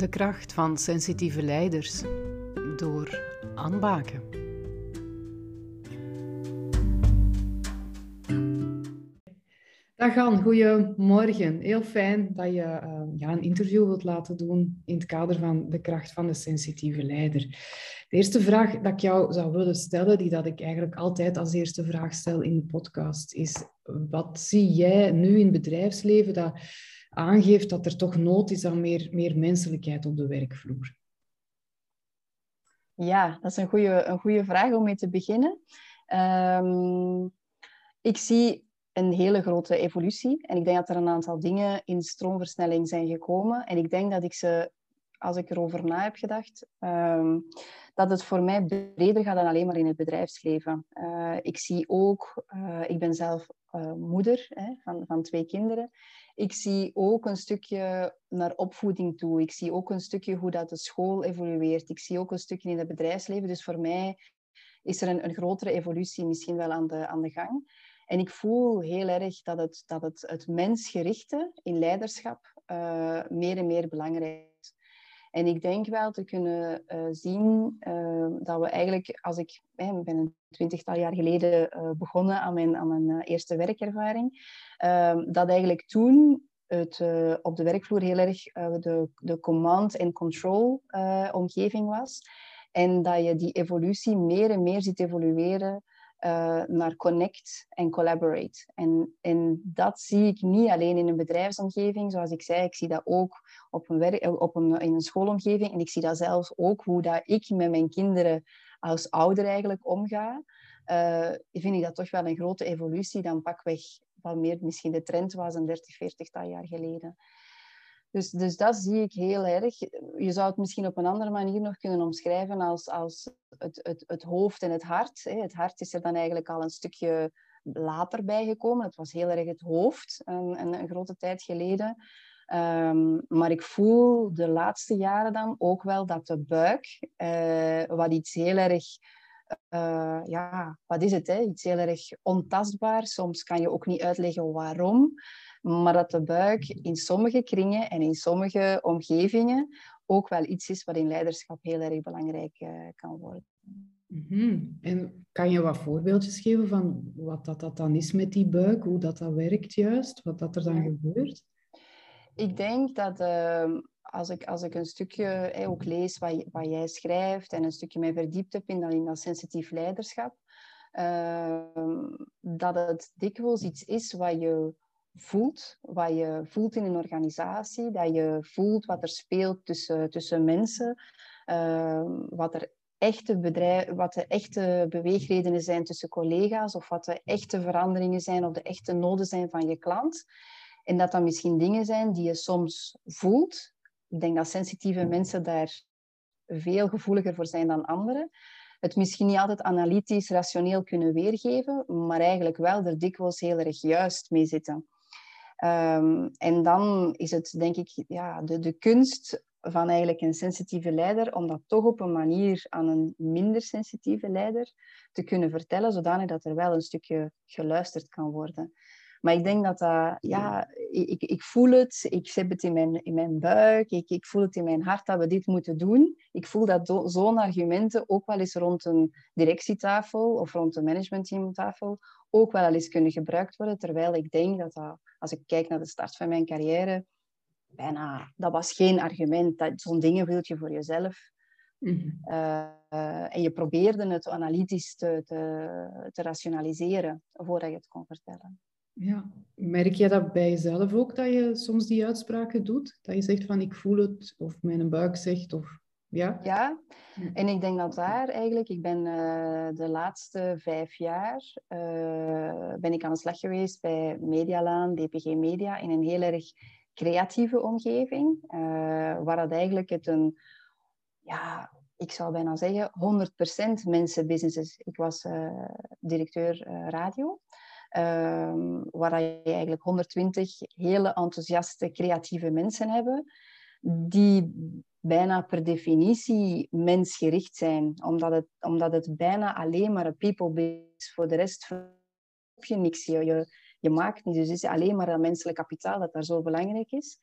De kracht van sensitieve leiders door Anne Baken. Dag Anne, goedemorgen. Heel fijn dat je uh, ja, een interview wilt laten doen in het kader van de kracht van de sensitieve leider. De eerste vraag dat ik jou zou willen stellen, die dat ik eigenlijk altijd als eerste vraag stel in de podcast, is wat zie jij nu in bedrijfsleven dat aangeeft dat er toch nood is aan meer, meer menselijkheid op de werkvloer? Ja, dat is een goede, een goede vraag om mee te beginnen. Um, ik zie een hele grote evolutie en ik denk dat er een aantal dingen in stroomversnelling zijn gekomen. En ik denk dat ik ze, als ik erover na heb gedacht, um, dat het voor mij breder gaat dan alleen maar in het bedrijfsleven. Uh, ik zie ook, uh, ik ben zelf uh, moeder hè, van, van twee kinderen ik zie ook een stukje naar opvoeding toe. Ik zie ook een stukje hoe dat de school evolueert. Ik zie ook een stukje in het bedrijfsleven. Dus voor mij is er een, een grotere evolutie misschien wel aan de, aan de gang. En ik voel heel erg dat het, dat het, het mensgerichte in leiderschap uh, meer en meer belangrijk. En ik denk wel te kunnen uh, zien uh, dat we eigenlijk, als ik, ben een twintigtal jaar geleden uh, begonnen aan mijn, aan mijn eerste werkervaring, ehm, dat eigenlijk toen het op de werkvloer heel erg de, de command- en control-omgeving was. En dat je die evolutie meer en meer ziet evolueren uh, naar connect en collaborate. En, en dat zie ik niet alleen in een bedrijfsomgeving, zoals ik zei, ik zie dat ook op een werk, op een, in een schoolomgeving en ik zie dat zelfs ook hoe dat ik met mijn kinderen als ouder eigenlijk omga. Uh, vind ik dat toch wel een grote evolutie dan pakweg wat meer misschien de trend was een 30, 40 jaar geleden. Dus, dus dat zie ik heel erg. Je zou het misschien op een andere manier nog kunnen omschrijven als, als het, het, het hoofd en het hart. Het hart is er dan eigenlijk al een stukje later bijgekomen. Het was heel erg het hoofd, een, een, een grote tijd geleden. Um, maar ik voel de laatste jaren dan ook wel dat de buik, uh, wat iets heel erg, uh, ja, wat is het? Hè? Iets heel erg ontastbaar. Soms kan je ook niet uitleggen waarom. Maar dat de buik in sommige kringen en in sommige omgevingen ook wel iets is wat in leiderschap heel erg belangrijk uh, kan worden. Mm -hmm. En kan je wat voorbeeldjes geven van wat dat, dat dan is met die buik, hoe dat, dat werkt juist, wat dat er dan ja. gebeurt? Ik denk dat uh, als, ik, als ik een stukje eh, ook lees wat, wat jij schrijft en een stukje mij verdiept heb in dat, in dat sensitief leiderschap, uh, dat het dikwijls iets is wat je voelt, wat je voelt in een organisatie, dat je voelt wat er speelt tussen, tussen mensen, uh, wat er echte bedrijf, wat de echte beweegredenen zijn tussen collega's of wat de echte veranderingen zijn of de echte noden zijn van je klant. En dat dat misschien dingen zijn die je soms voelt. Ik denk dat sensitieve mensen daar veel gevoeliger voor zijn dan anderen. Het misschien niet altijd analytisch, rationeel kunnen weergeven, maar eigenlijk wel er dikwijls heel erg juist mee zitten. Um, en dan is het denk ik ja, de, de kunst van eigenlijk een sensitieve leider om dat toch op een manier aan een minder sensitieve leider te kunnen vertellen, zodanig dat er wel een stukje geluisterd kan worden. Maar ik denk dat dat, ja, ik, ik voel het, ik heb het in mijn, in mijn buik, ik, ik voel het in mijn hart dat we dit moeten doen. Ik voel dat zo'n argumenten ook wel eens rond een directietafel of rond een managementteamtafel ook wel eens kunnen gebruikt worden. Terwijl ik denk dat, dat als ik kijk naar de start van mijn carrière, bijna, dat was geen argument. Dat, zo'n dingen wil je voor jezelf. -hmm. uh, en je probeerde het analytisch te, te, te rationaliseren voordat je het kon vertellen. Ja, merk je dat bij jezelf ook, dat je soms die uitspraken doet? Dat je zegt van ik voel het, of mijn buik zegt, of ja? Ja, en ik denk dat daar eigenlijk, ik ben uh, de laatste vijf jaar, uh, ben ik aan de slag geweest bij Medialaan, DPG Media, in een heel erg creatieve omgeving, uh, waar dat eigenlijk het een, ja, ik zou bijna zeggen, 100% mensenbusiness is. Ik was directeur radio. Um, waar je eigenlijk 120 hele enthousiaste, creatieve mensen hebben, die bijna per definitie mensgericht zijn, omdat het, omdat het bijna alleen maar een people is. Voor de rest heb je niks. Je, je, je maakt niet. Dus het is alleen maar dat menselijk kapitaal dat daar zo belangrijk is.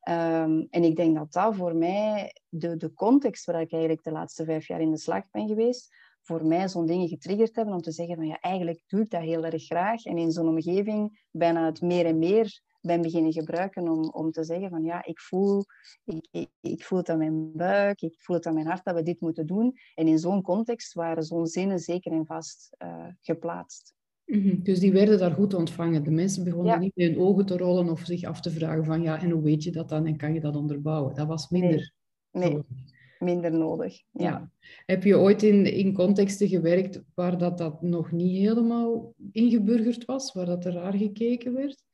Ehm, en ik denk dat dat voor mij, de, de context waar ik eigenlijk de laatste vijf jaar in de slag ben geweest, voor mij zo'n dingen getriggerd hebben om te zeggen van ja, eigenlijk doe ik dat heel erg graag. En in zo'n omgeving bijna het meer en meer ben beginnen gebruiken om, om te zeggen van ja, ik voel, ik, ik, ik, voel het aan mijn buik, ik voel het aan mijn hart dat we dit moeten doen. En in zo'n context waren zo'n zinnen zeker en vast uh, geplaatst. Mhm. Dus die werden daar goed ontvangen. De mensen begonnen niet met hun ogen te rollen of zich af te vragen van ja, en hoe weet je dat dan en kan je dat onderbouwen? Dat was minder. Nee, nee minder nodig. Ja. ja. Heb je ooit in, in contexten gewerkt waar dat, dat nog niet helemaal ingeburgerd was, waar dat er raar gekeken werd?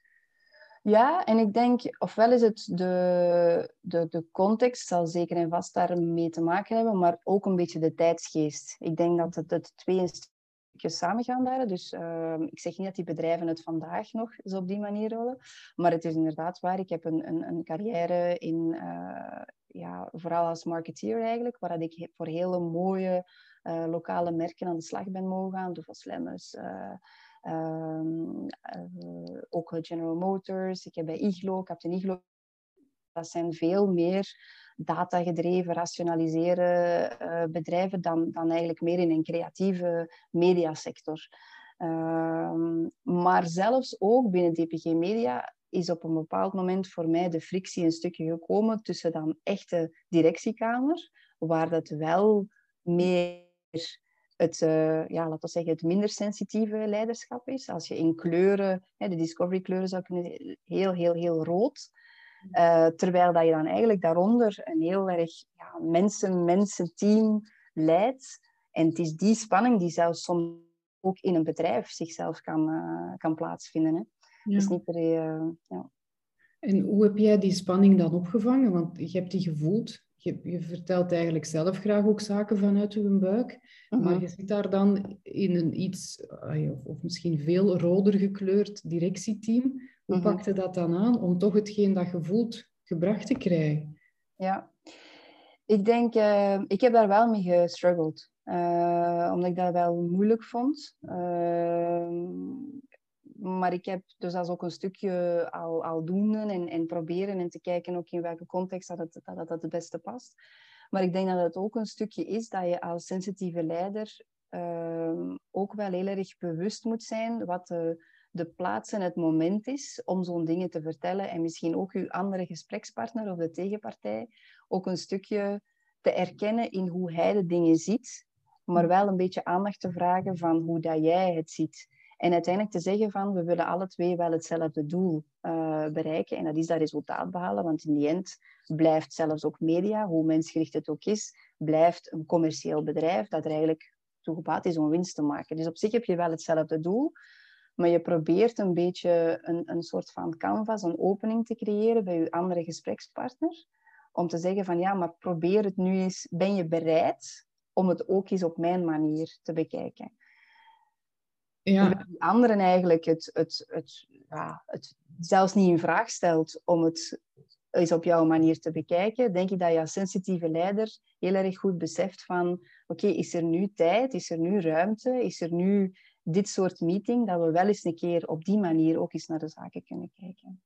Ja, en ik denk, ofwel is het de, de, de context, zal zeker en vast daarmee te maken hebben, maar ook een beetje de tijdsgeest. Ik denk dat het, het twee een stukje samengaan daar. Dus uh, ik zeg niet dat die bedrijven het vandaag nog zo op die manier rollen, maar het is inderdaad waar. Ik heb een, een, een carrière in, uh, ja, vooral als marketeer eigenlijk, waar ik voor hele mooie uh, lokale merken aan de slag ben mogen gaan. Douglas Lemmers, Um, uh, ook General Motors. Ik heb bij Iglo, Captain Iglo. Dat zijn veel meer data-gedreven, rationaliseren bedrijven dan, dan eigenlijk meer in een creatieve mediasector. Um, maar zelfs ook binnen DPG Media is op een bepaald moment voor mij de frictie een stukje gekomen tussen dan echte directiekamer, waar dat wel meer het, uh, ja, laten we zeggen, het minder sensitieve leiderschap is. Als je in kleuren, hè, de discovery kleuren zou kunnen, heel, heel, heel rood. Uh, terwijl dat je dan eigenlijk daaronder een heel erg ja, mensen-mensen-team leidt. En het is die spanning die zelfs soms ook in een bedrijf zichzelf kan, uh, kan plaatsvinden. Hè. Ja. Dus niet per, ja. En hoe heb jij die spanning dan opgevangen? Want je hebt die gevoeld je, je, vertelt eigenlijk zelf graag ook zaken vanuit je buik, maar mhm. je zit daar dan in een iets, of misschien veel roder gekleurd directieteam. Hoe uh pakte dat dan aan om toch hetgeen dat je voelt gebracht te krijgen? Ja, ik denk, uh, ik heb daar wel mee gestruggeld. Uh, omdat ik dat wel moeilijk vond. Uh, maar ik heb dus dat is ook een stukje al, al doen en, en proberen en te kijken ook in welke context dat het, dat, dat het beste past. Maar ik denk dat het ook een stukje is dat je als sensitieve leider uh, ook wel heel erg bewust moet zijn wat de, de plaats en het moment is om zo'n dingen te vertellen. En misschien ook uw andere gesprekspartner of de tegenpartij ook een stukje te erkennen in hoe hij de dingen ziet. Maar wel een beetje aandacht te vragen van hoe dat jij het ziet. En uiteindelijk te zeggen van, we willen alle twee wel hetzelfde doel uh, bereiken. En dat is dat resultaat behalen. Want in die end blijft zelfs ook media, hoe mensgericht het ook is, blijft een commercieel bedrijf dat er eigenlijk toe gebaat is om winst te maken. Dus op zich heb je wel hetzelfde doel. Maar je probeert een beetje een, een soort van canvas, een opening te creëren bij je andere gesprekspartner. Om te zeggen van ja, maar probeer het nu eens. Ben je bereid om het ook eens op mijn manier te bekijken? Ja. Die anderen eigenlijk het, het, het, ja, het zelfs niet in vraag stelt om het eens op jouw manier te bekijken, denk ik dat je als sensitieve leider heel erg goed beseft van oké, is er nu tijd, is er nu ruimte, is er nu dit soort meeting, dat we wel eens een keer op die manier ook eens naar de zaken kunnen kijken.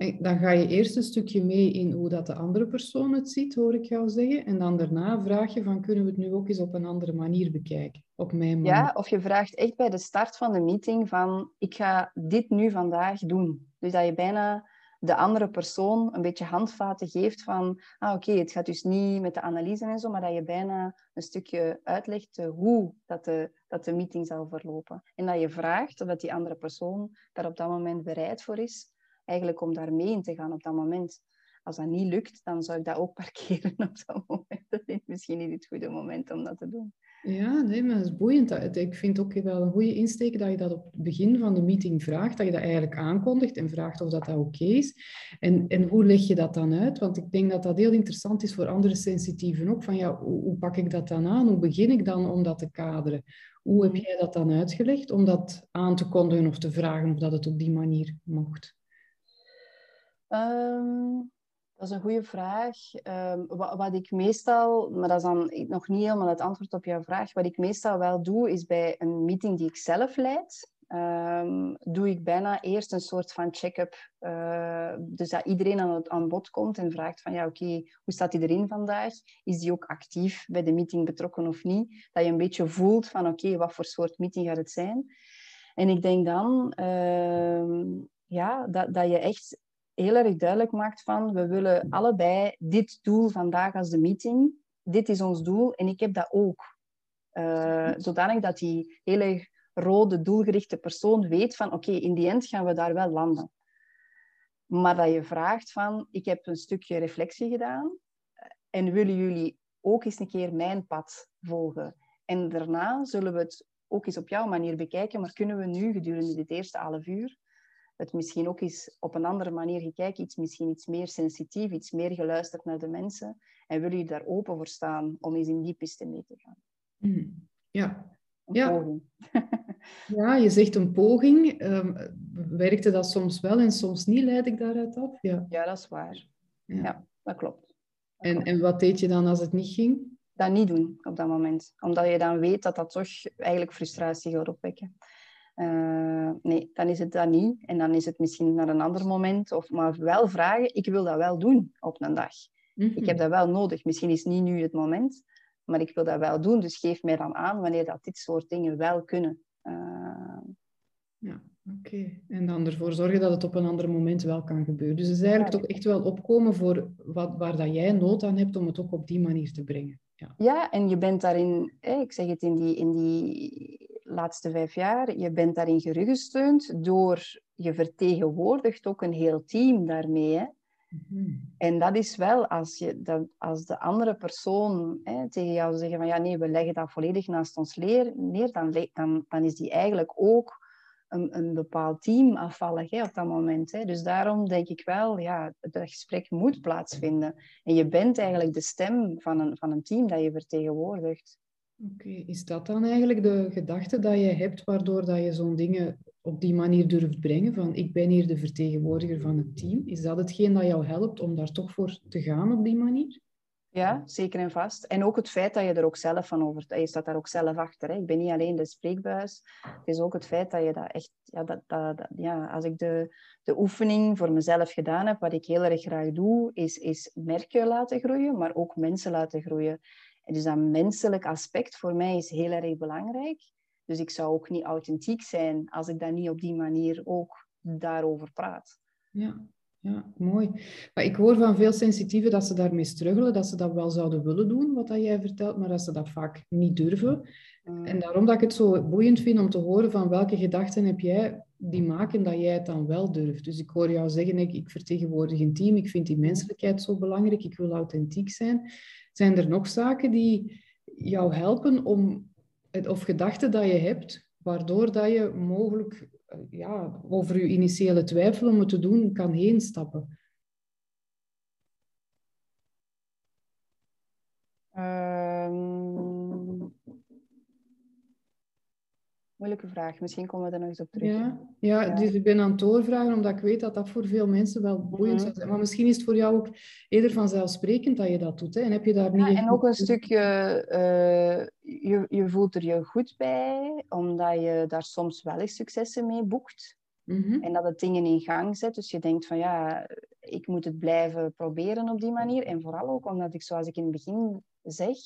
Dan ga je eerst een stukje mee in hoe dat de andere persoon het ziet, hoor ik jou zeggen. En dan daarna vraag je van, kunnen we het nu ook eens op een andere manier bekijken? Op mijn manier. Ja, of je vraagt echt bij de start van de meeting van, ik ga dit nu vandaag doen. Dus dat je bijna de andere persoon een beetje handvaten geeft van, ah oké, het gaat dus niet met de analyse en zo, maar dat je bijna een stukje uitlegt uh, hoe dat de, dat de meeting zal verlopen. En dat je vraagt of dat die andere persoon daar op dat moment bereid voor is eigenlijk om daar mee in te gaan op dat moment. Als dat niet lukt, dan zou ik dat ook parkeren op dat moment. Dat is misschien niet het goede moment om dat te doen. Ja, nee, maar dat is boeiend. Ik vind ook wel een goede insteek dat je dat op het begin van de meeting vraagt, dat je dat eigenlijk aankondigt en vraagt of dat, dat oké is. En, en hoe leg je dat dan uit? Want ik denk dat dat heel interessant is voor andere sensitieven ook. Van ja, hoe, hoe pak ik dat dan aan? Hoe begin ik dan om dat te kaderen? Hoe heb jij dat dan uitgelegd om dat aan te kondigen of te vragen of dat het op die manier mocht? Um, dat is een goede vraag. Um, wat, wat, ik meestal, maar dat is dan nog niet helemaal het antwoord op jouw vraag, wat ik meestal wel doe, is bij een meeting die ik zelf leid, ehm, doe ik bijna eerst een soort van check-up. Uh, dus dat iedereen aan, het, aan bod komt en vraagt van ja, oké, hoe staat erin vandaag? Is die ook actief bij de meeting betrokken of niet? Dat je een beetje voelt van oké, wat voor soort meeting gaat het zijn? En ik denk dan ehm, ja, dat, dat je echt heel erg duidelijk maakt van we willen allebei dit doel vandaag als de meeting. Dit is ons doel en ik heb dat ook. Uh, zodanig dat die hele rode, doelgerichte persoon weet van oké, in die end gaan we daar wel landen. Maar dat je vraagt van, ik heb een stukje reflectie gedaan en willen jullie ook eens een keer mijn pad volgen? En daarna zullen we het ook eens op jouw manier bekijken, maar kunnen we nu gedurende dit eerste half uur het misschien ook eens op een andere manier gekijken, iets, misschien iets meer sensitief, iets meer geluisterd naar de mensen en willen jullie daar open voor staan om eens in die piste mee te gaan? Mm. Ja. Een ja. poging. ja, je zegt een poging. Um, werkte dat soms wel en soms niet, leid ik daaruit af? Ja, ja dat is waar. Ja, dat klopt. en, en wat deed je dan als het niet ging? Dat niet doen op dat moment. Omdat je dan weet dat dat toch eigenlijk frustratie gaat opwekken. Uh, nee, dan is het dat niet. En dan is het misschien naar een ander moment. Of maar wel vragen, ik wil dat wel doen op een dag. Ik heb mhm. dat wel nodig. Misschien is niet nu het moment, maar ik wil dat wel doen. Dus geef mij dan aan wanneer dat dit soort dingen wel kunnen. Uh... Ja, oké. En dan ervoor zorgen dat het op een ander moment wel kan gebeuren. Dus het is eigenlijk toch echt wel opkomen voor wat, waar dat jij nood aan hebt om het ook op die manier te brengen. Ja, ja en je bent daarin, ik zeg het in die, in die laatste vijf jaar, je bent daarin gerugsteund door, je vertegenwoordigt ook een heel team daarmee. Hè? Mhm. En dat is wel, als, je, dat, als de andere persoon hè, tegen jou zegt van ja, nee, we leggen dat volledig naast ons leer, neer, dan, dan, dan is die eigenlijk ook een, een bepaald team afvallig hè, op dat moment. Hè. Dus daarom denk ik wel, ja, het gesprek moet plaatsvinden. En je bent eigenlijk de stem van een, van een team dat je vertegenwoordigt. Oké, is dat dan eigenlijk de gedachte dat je hebt waardoor dat je zo'n dingen op die manier durft brengen? Van ik ben hier de vertegenwoordiger van het team. Is dat hetgeen dat jou helpt om daar toch voor te gaan op die manier? Ja, zeker en vast. En ook het feit dat je er ook zelf van over... Je staat daar ook zelf achter. Hè. Ik ben niet alleen de spreekbuis. Het is ook het feit dat je dat echt... Ja, dat, dat, ja, als ik de, de oefening voor mezelf gedaan heb, wat ik heel erg graag doe, is, is merken laten groeien, maar ook mensen laten groeien. En dus dat menselijk aspect voor mij is heel erg belangrijk. Dus ik zou ook niet authentiek zijn als ik dan niet op die manier ook daarover praat. Ja, ja, mooi. Maar ik hoor van veel sensitieven dat ze daarmee struggelen, dat ze dat wel zouden willen doen, wat dat jij vertelt, maar dat ze dat vaak niet durven. Mm. En daarom dat ik het zo boeiend vind om te horen van welke gedachten heb jij die maken dat jij het dan wel durft. Dus ik hoor jou zeggen, ik, ik vertegenwoordig een team, ik vind die menselijkheid zo belangrijk, ik wil authentiek zijn. Zijn er nog zaken die jou helpen om, of gedachten dat je hebt, waardoor dat je mogelijk eh, ja, over je initiële twijfel om het te doen kan heen stappen? Moeilijke vraag. Misschien komen we daar nog eens op terug. Ja, ja, dus ik ben aan het doorvragen omdat ik weet dat dat voor veel mensen wel boeiend mhm. zou zijn. Maar misschien is het voor jou ook eerder vanzelfsprekend dat je dat doet. Hè? En heb je daar niet... Ja, en ook een stukje... Uh, je, je voelt er je goed bij, omdat je daar soms wel eens successen mee boekt. Mhm. En dat het dingen in gang zet. Dus je denkt van ja, ik moet het blijven proberen op die manier. En vooral ook omdat ik, zoals ik in het begin zeg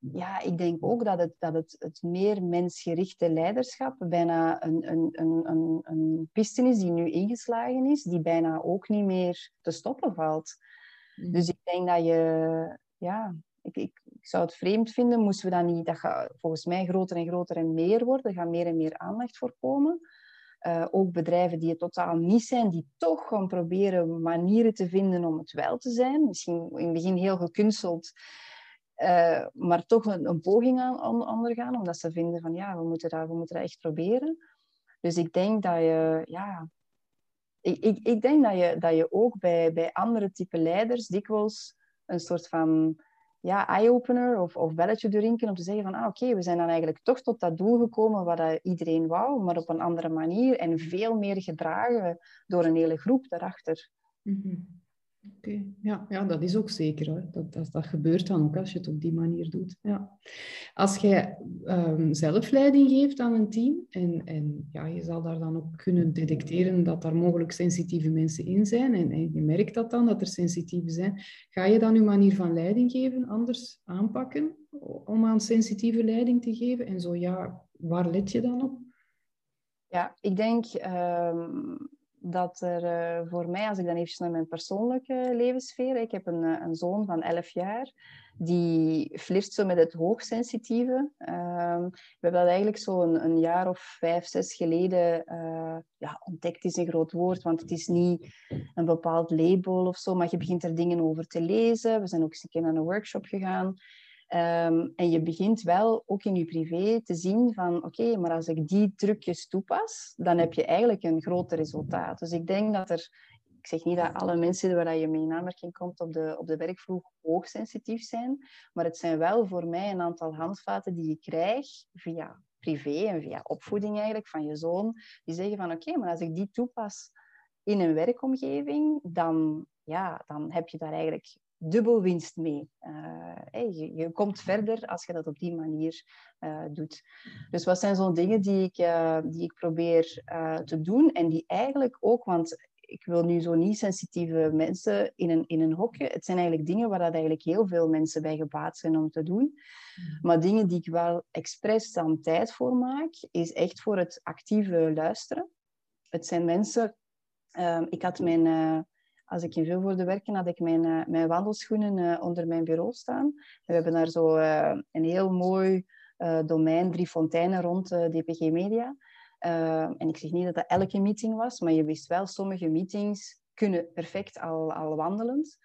ja, ik denk ook dat het, dat het, het meer mensgerichte leiderschap bijna een, een, een, een, een piste is die nu ingeslagen is, die bijna ook niet meer te stoppen valt. Mm. Dus ik denk dat je, ja, ik, ik, ik, zou het vreemd vinden, moesten we dat niet, dat gaat volgens mij groter en groter en meer worden, er gaat meer en meer aandacht voor komen. Uh, ook bedrijven die het totaal niet zijn, die toch gaan proberen manieren te vinden om het wel te zijn. Misschien in het begin heel gekunsteld, uh, maar toch een, een poging aan, ondergaan, omdat ze vinden van ja, we moeten dat, we moeten dat echt proberen. Dus ik denk dat je, ja, ik, ik, ik denk dat je, dat je ook bij, bij andere type leiders dikwijls een soort van ja, eye-opener of, of belletje drinken om te zeggen van ah, oké, we zijn dan eigenlijk toch tot dat doel gekomen wat iedereen wou, maar op een andere manier en veel meer gedragen door een hele groep daarachter. Mm Oké, ja, ja, dat is ook zeker. Dat, dat, dat gebeurt dan ook als je het op die manier doet. Ja. Als jij um, zelf leiding geeft aan een team en, en ja, je zal daar dan ook kunnen detecteren dat daar mogelijk sensitieve mensen in zijn en, en je merkt dat dan, dat er sensitieve zijn, ga je dan je manier van leiding geven anders aanpakken om aan sensitieve leiding te geven? En zo ja, waar let je dan op? Ja, ik denk um, dat er uh, voor mij, als ik dan even naar mijn persoonlijke levenssfeer, ik heb een, eh, een zoon van 11 jaar, die flirt zo met het hoogsensitieve. Um, we hebben dat eigenlijk zo een, een, jaar of vijf, zes geleden uh, ja, ontdekt, is een groot woord, want het is niet een bepaald label of zo, maar je begint er dingen over te lezen. We zijn ook eens een keer naar een workshop gegaan. Ehm, en je begint wel ook in je privé te zien van oké, maar als ik die trucjes toepas, dan heb je eigenlijk een groter resultaat. Dus ik denk dat er, ik zeg niet dat alle mensen waar je mee in aanmerking komt op de, op de werkvloer hoogsensitief zijn, maar het zijn wel voor mij een aantal handvaten die je krijgt via privé en via opvoeding eigenlijk van je zoon, die zeggen van oké, maar als ik die toepas in een werkomgeving, dan, ja, dan heb je daar eigenlijk dubbel winst mee. Uh, je, je, komt verder als je dat op die manier uh, doet. Dus wat zijn zo'n dingen die ik, uh, die ik probeer te doen en die eigenlijk ook, want ik wil nu zo niet sensitieve mensen in een, in een hokje. Het zijn eigenlijk dingen waar dat eigenlijk heel veel mensen bij gebaat zijn om te doen. Maar dingen die ik wel expres dan tijd voor maak, is echt voor het actieve luisteren. Het zijn mensen... Ik had mijn als ik in Vilvoorde werken, had ik mijn, uh, mijn wandelschoenen uh, onder mijn bureau staan. We hebben daar zo uh, een heel mooi domein, drie fonteinen rond DPG Media. en ik zeg niet dat dat elke meeting was, maar je wist wel, sommige meetings kunnen perfect al, al wandelend.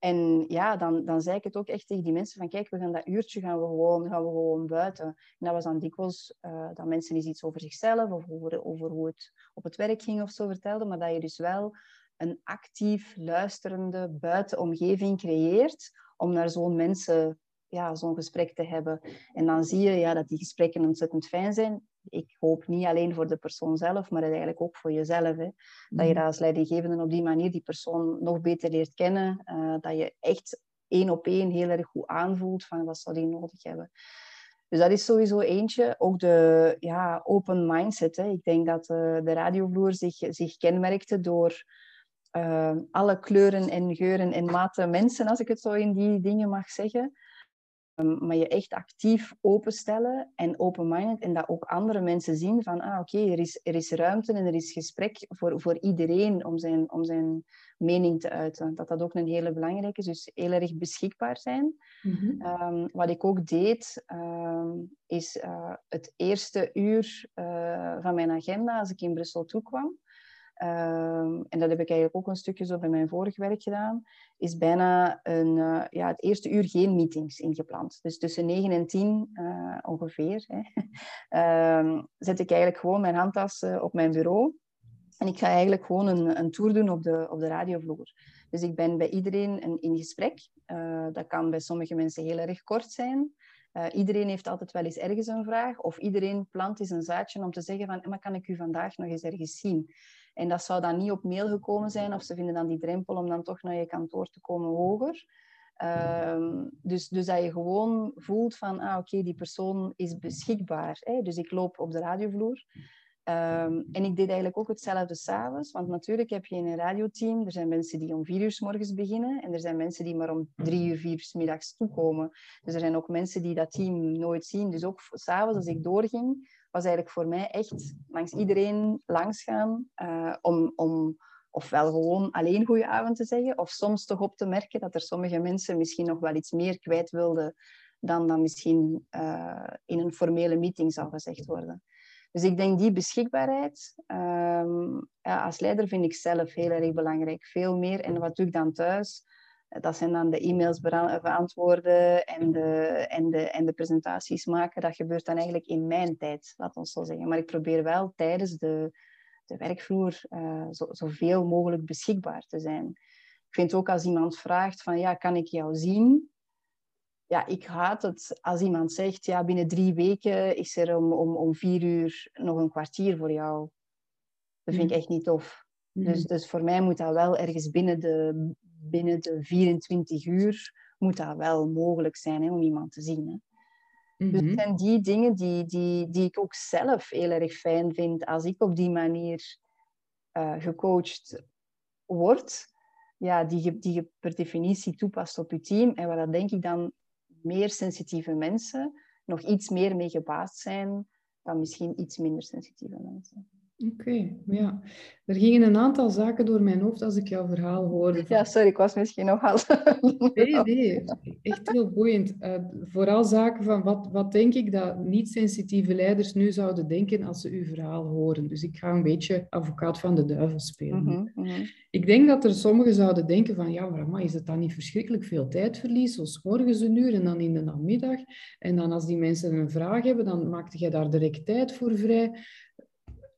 En ja, dan, dan zei ik het ook echt tegen die mensen van kijk, we gaan dat uurtje gaan we gewoon, gaan we gewoon buiten. En dat was dan dikwijls uh, dat mensen eens iets over zichzelf of over, over hoe het op het werk ging of zo vertelden, maar dat je dus wel een actief luisterende buitenomgeving creëert om naar zo'n mensen ja, zo'n gesprek te hebben. En dan zie je ja, dat die gesprekken ontzettend fijn zijn ik hoop niet alleen voor de persoon zelf, maar eigenlijk ook voor jezelf. Hè. Dat je mhm. als leidinggevende op die manier die persoon nog beter leert kennen. Uh, dat je echt één op één heel erg goed aanvoelt van wat zou die nodig hebben. Dus dat is sowieso eentje. Ook de ja, open mindset. Hè. Ik denk dat uh, de radiovloer zich, zich kenmerkte door uh, alle kleuren en geuren en maten mensen, als ik het zo in die dingen mag zeggen. Ehm, maar je echt actief openstellen en open-minded en dat ook andere mensen zien van, ah oké, er, is, er is ruimte en er is gesprek voor, voor iedereen om zijn, om zijn mening te uiten. Dat dat ook een hele belangrijke is, dus heel erg beschikbaar zijn. Mhm. Ehm, wat ik ook deed, ehm, is uh, het eerste uur uh, van mijn agenda als ik in Brussel toekwam, Ehm, en dat heb ik eigenlijk ook een stukje zo bij mijn vorig werk gedaan, is bijna een, uh, ja, het eerste uur geen meetings ingepland. Dus tussen 9 en 10 uh, eh, ongeveer hè, um, zet ik eigenlijk gewoon mijn handtas uh, op mijn bureau. En ik ga eigenlijk gewoon een, een tour doen op de, op de radiovloer. Dus ik ben bij iedereen een, in gesprek. dat kan bij sommige mensen heel erg kort zijn. iedereen heeft altijd wel eens ergens een vraag. Of iedereen plant eens een zaadje om te zeggen van... Maar kan ik u vandaag nog eens ergens zien? En dat zou dan niet op mail gekomen zijn, of ze vinden dan die drempel om dan toch naar je kantoor te komen hoger. Ehm, dus, dus dat je gewoon voelt van, ah oké, die persoon is beschikbaar. Hè? Dus ik loop op de radiovloer. Um, en ik deed eigenlijk ook hetzelfde s'avonds, want natuurlijk heb je in een radioteam, er zijn mensen die om vier uur s morgens beginnen en er zijn mensen die maar om drie uur, vier uur s middags toekomen. Dus er zijn ook mensen die dat team nooit zien. Dus ook s'avonds als ik doorging, was eigenlijk voor mij echt langs iedereen langsgaan uh, om, om ofwel gewoon alleen goede avond te zeggen, of soms toch op te merken dat er sommige mensen misschien nog wel iets meer kwijt wilden dan dan misschien uh, in een formele meeting zou gezegd worden. Dus ik denk die beschikbaarheid, um, ja, als leider vind ik zelf heel erg belangrijk. Veel meer. En wat doe ik dan thuis? Dat zijn dan de e-mails beantwoorden en de, en, de, en de presentaties maken. Dat gebeurt dan eigenlijk in mijn tijd, laat ons zo zeggen. Maar ik probeer wel tijdens de, de werkvloer uh, zo, zoveel mogelijk beschikbaar te zijn. Ik vind ook als iemand vraagt van ja, kan ik jou zien? Ja, ik haat het als iemand zegt ja, binnen drie weken is er om, om, om vier uur nog een kwartier voor jou. Dat vind ik mm. echt niet tof. Dus, mhm. dus voor mij moet dat wel ergens binnen de, binnen de 24 uur moet dat wel mogelijk zijn hè, om iemand te zien. Hè. Dus het mhm. zijn die dingen die, die, die ik ook zelf heel erg fijn vind als ik op die manier uh, gecoacht word, ja, die, je, die je per definitie toepast op je team. En waar dat denk ik dan meer sensitieve mensen nog iets meer mee gebaasd zijn dan misschien iets minder sensitieve mensen. Oké, ja. Er gingen een aantal zaken door mijn hoofd als ik jouw verhaal hoorde. Ja, sorry, ik was misschien nogal... nee, nee, echt heel boeiend. Uh, vooral zaken van wat, wat denk ik dat niet-sensitieve leiders nu zouden denken als ze uw verhaal horen. Dus ik ga een beetje advocaat van de duivel spelen. Mhm, mhm. Ik denk dat er sommigen zouden denken van, ja, maar is het dan niet verschrikkelijk veel tijdverlies, zoals morgens een uur en dan in de namiddag? En dan als die mensen een vraag hebben, dan maakte jij daar direct tijd voor vrij.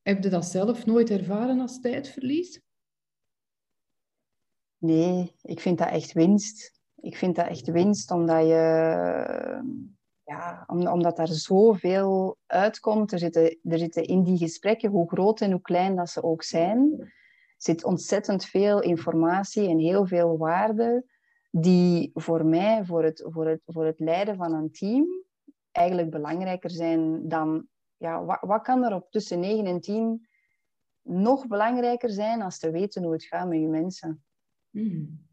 Heb je dat zelf nooit ervaren als tijdverlies? Nee, ik vind dat echt winst. Ik vind dat echt winst omdat je... Ja, omdat er zoveel uitkomt. Er zitten, er zitten in die gesprekken, hoe groot en hoe klein dat ze ook zijn, zit ontzettend veel informatie en heel veel waarde die voor mij, voor het, voor het, voor het leiden van een team, eigenlijk belangrijker zijn dan ja, wat, wat kan er op tussen 9 en 10 nog belangrijker zijn als te weten hoe het gaat met je mensen? Hmm.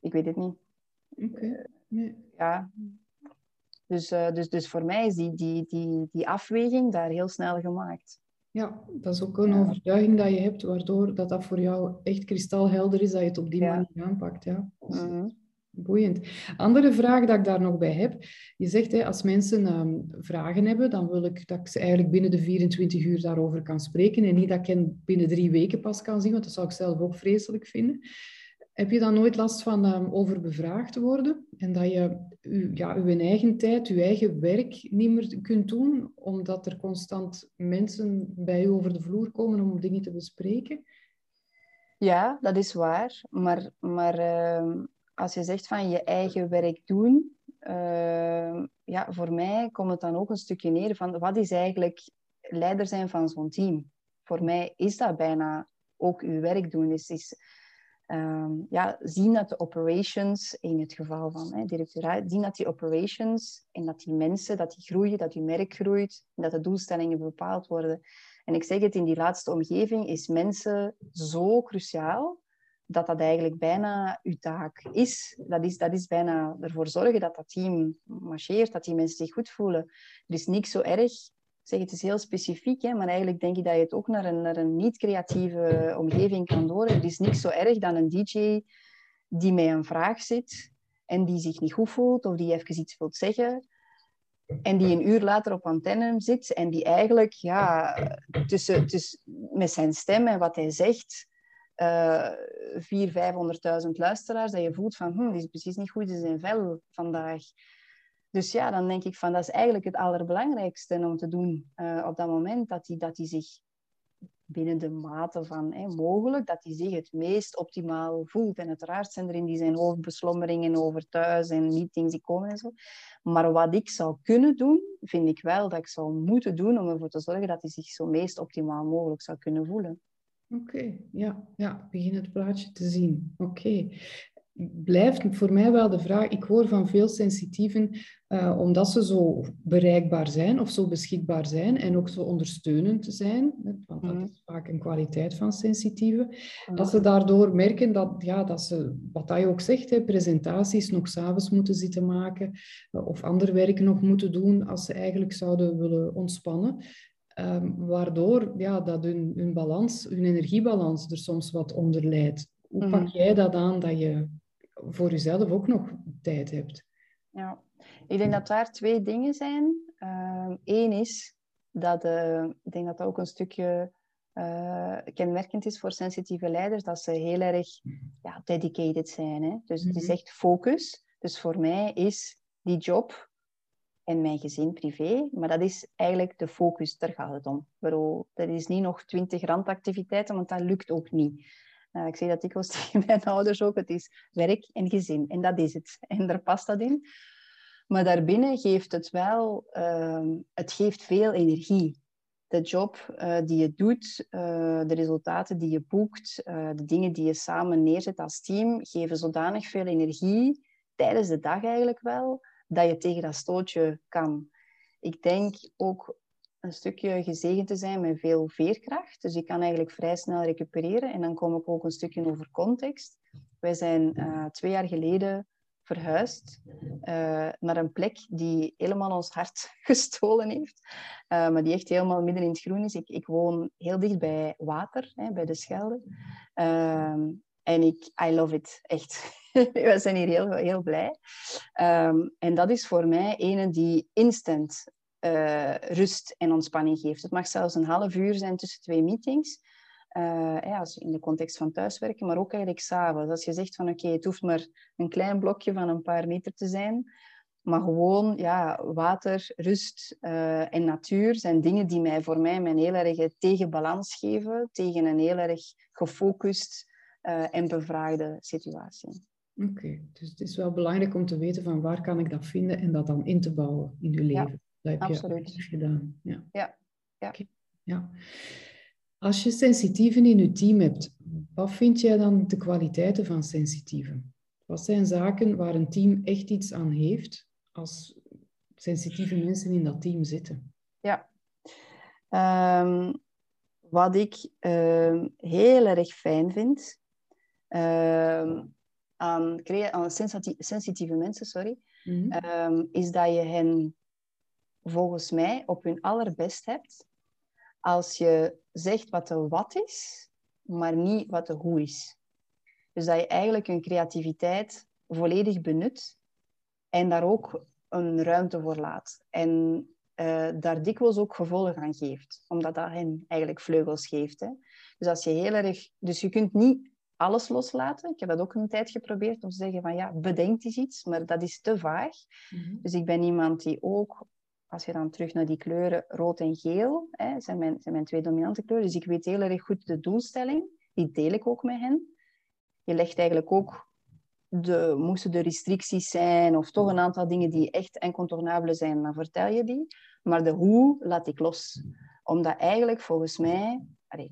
Ik weet het niet. Oké. Ja. Dus, uh, dus, dus voor mij is die, die, die, die afweging daar heel snel gemaakt. Ja, dat is ook een overtuiging dat je hebt, waardoor dat, dat voor jou echt kristalhelder is dat je het op die manier aanpakt. Ja. Dus, mm Boeiend. Andere vraag dat ik daar nog bij heb. Je zegt, hè, als mensen ehm, vragen hebben, dan wil ik dat ik ze eigenlijk binnen de 24 uur daarover kan spreken en niet dat ik hen binnen drie weken pas kan zien, want dat zou ik zelf ook vreselijk vinden. Heb je dan nooit last van um, over bevraagd te worden en dat je u, ja, uw eigen tijd, uw eigen werk niet meer kunt doen, omdat er constant mensen bij u over de vloer komen om dingen te bespreken? Ja, dat is waar. Maar, maar uh, als je zegt van je eigen werk doen, uh, ja, voor mij komt het dan ook een stukje neer van wat is eigenlijk leider zijn van zo'n team. Voor mij is dat bijna ook uw werk doen. Dus is uh, ja, zien dat de operations, in het geval van hè, directeur, zien dat die operations en dat die mensen, dat die groeien, dat die merk groeit, dat de doelstellingen bepaald worden. En ik zeg het, in die laatste omgeving is mensen zo cruciaal dat dat eigenlijk bijna uw taak is. Dat is, dat is bijna ervoor zorgen dat dat team marcheert, dat die mensen zich goed voelen. Er is niks zo erg. Ik zeg, het is heel specifiek, hè, maar eigenlijk denk ik dat je het ook naar een, naar een niet-creatieve omgeving kan door. Er is niks zo erg dan een DJ die met een vraag zit en die zich niet goed voelt of die even iets wil zeggen. En die een uur later op antenne zit en die eigenlijk ja, tussen, tussen, met zijn stem en wat hij zegt uh, 400.000, 500.000 luisteraars, dat je voelt van, hm, die is precies niet goed in zijn vel vandaag. Dus ja, dan denk ik van, dat is eigenlijk het allerbelangrijkste om te doen uh, op dat moment, dat hij dat die zich binnen de mate van mogelijk, dat hij zich het meest optimaal voelt. En uiteraard zijn er in die zijn hoofdbeslommeringen over thuis en meetings die komen en zo. Maar wat ik zou kunnen doen, vind ik wel dat ik zou moeten doen om ervoor te zorgen dat hij zich zo meest optimaal mogelijk zou kunnen voelen. Oké, ja, ja, begin het plaatje te zien. Oké. Blijft voor mij wel de vraag, ik hoor van veel sensitieven, uh, omdat ze zo bereikbaar zijn of zo beschikbaar zijn en ook zo ondersteunend zijn, want dat mhm. is vaak een kwaliteit van sensitieven, dat ze daardoor merken dat, ja, dat ze, wat hij ook zegt, hè, presentaties nog s'avonds moeten zitten maken uh, of ander werk nog moeten doen als ze eigenlijk zouden willen ontspannen. Um, waardoor ja, dat hun, hun balans, hun energiebalans er soms wat onder leidt. Hoe pak mhm. jij dat aan dat je voor jezelf ook nog tijd hebt? Ja, ik denk dat daar twee dingen zijn. Eén ehm, is dat uh, ik denk dat dat ook een stukje uh, kenmerkend is voor sensitieve leiders, dat ze heel erg ja, dedicated zijn. Hè? Dus het is mhm. echt focus. Dus voor mij is die job en mijn gezin privé. Maar dat is eigenlijk de focus, daar gaat het om. Dat is niet nog twintig randactiviteiten, want dat lukt ook niet. Uh, ik zeg dat dikwijls tegen mijn ouders ook, het is werk en gezin. En dat is het. En daar past dat in. Maar daarbinnen geeft het wel, uh, het geeft veel energie. de job uh, die je doet, uh, de resultaten die je boekt, de dingen die je samen neerzet als team, geven zodanig veel energie tijdens de dag eigenlijk wel, dat je tegen dat stootje kan. Ik denk ook een stukje gezegend te zijn met veel veerkracht. Dus ik kan eigenlijk vrij snel recupereren. En dan kom ik ook een stukje over context. Wij zijn twee jaar geleden verhuisd uh, naar een plek die helemaal ons hart gestolen heeft, uh, maar die echt helemaal midden in het groen is. Ik, ik woon heel dicht bij water, hè, bij de Schelde. En ik, I love it, echt. We zijn hier heel, heel blij. Um, en dat is voor mij een die instant uh, rust en ontspanning geeft. Het mag zelfs een half uur zijn tussen twee meetings. Ja, als in de context van thuiswerken, maar ook eigenlijk s'avonds. Als je zegt van oké, het hoeft maar een klein blokje van een paar meter te zijn, maar gewoon ja, water, rust uh, en natuur zijn dingen die mij voor mij een heel erg tegenbalans geven tegen een heel erg gefocust en bevraagde situatie. Oké, dus het is wel belangrijk om te weten van waar kan ik dat vinden en dat dan in te bouwen in je leven. Ja, dat heb absoluut. je gedaan. Ja. Ja. Ja. Okay. ja. Als je sensitieven in je team hebt, wat vind jij dan de kwaliteiten van sensitieven? Wat zijn zaken waar een team echt iets aan heeft als sensitieve mensen in dat team zitten? Ja. Um, wat ik uh, heel erg fijn vind uh, aan, aan sensitieve mensen, sorry, -hmm. um, is dat je hen volgens mij op hun allerbest hebt als je zegt wat de wat is, maar niet wat de hoe is. Dus dat je eigenlijk hun creativiteit volledig benut en daar ook een ruimte voor laat. En uh, daar dikwijls ook gevolgen aan geeft, omdat dat hen eigenlijk vleugels geeft. Hè. Dus als je heel erg... Dus je kunt niet alles loslaten. Ik heb dat ook een tijd geprobeerd om te zeggen van ja, bedenk eens iets, maar dat is te vaag. Mm -hmm. Dus ik ben iemand die ook als je dan terug naar die kleuren rood en geel, hè, zijn, mijn, zijn mijn twee dominante kleuren. Dus ik weet heel erg goed de doelstelling. Die deel ik ook met hen. Je legt eigenlijk ook, de, moesten de restricties zijn of toch een aantal dingen die echt incontournabele zijn, dan vertel je die. Maar de hoe laat ik los. Omdat eigenlijk volgens mij,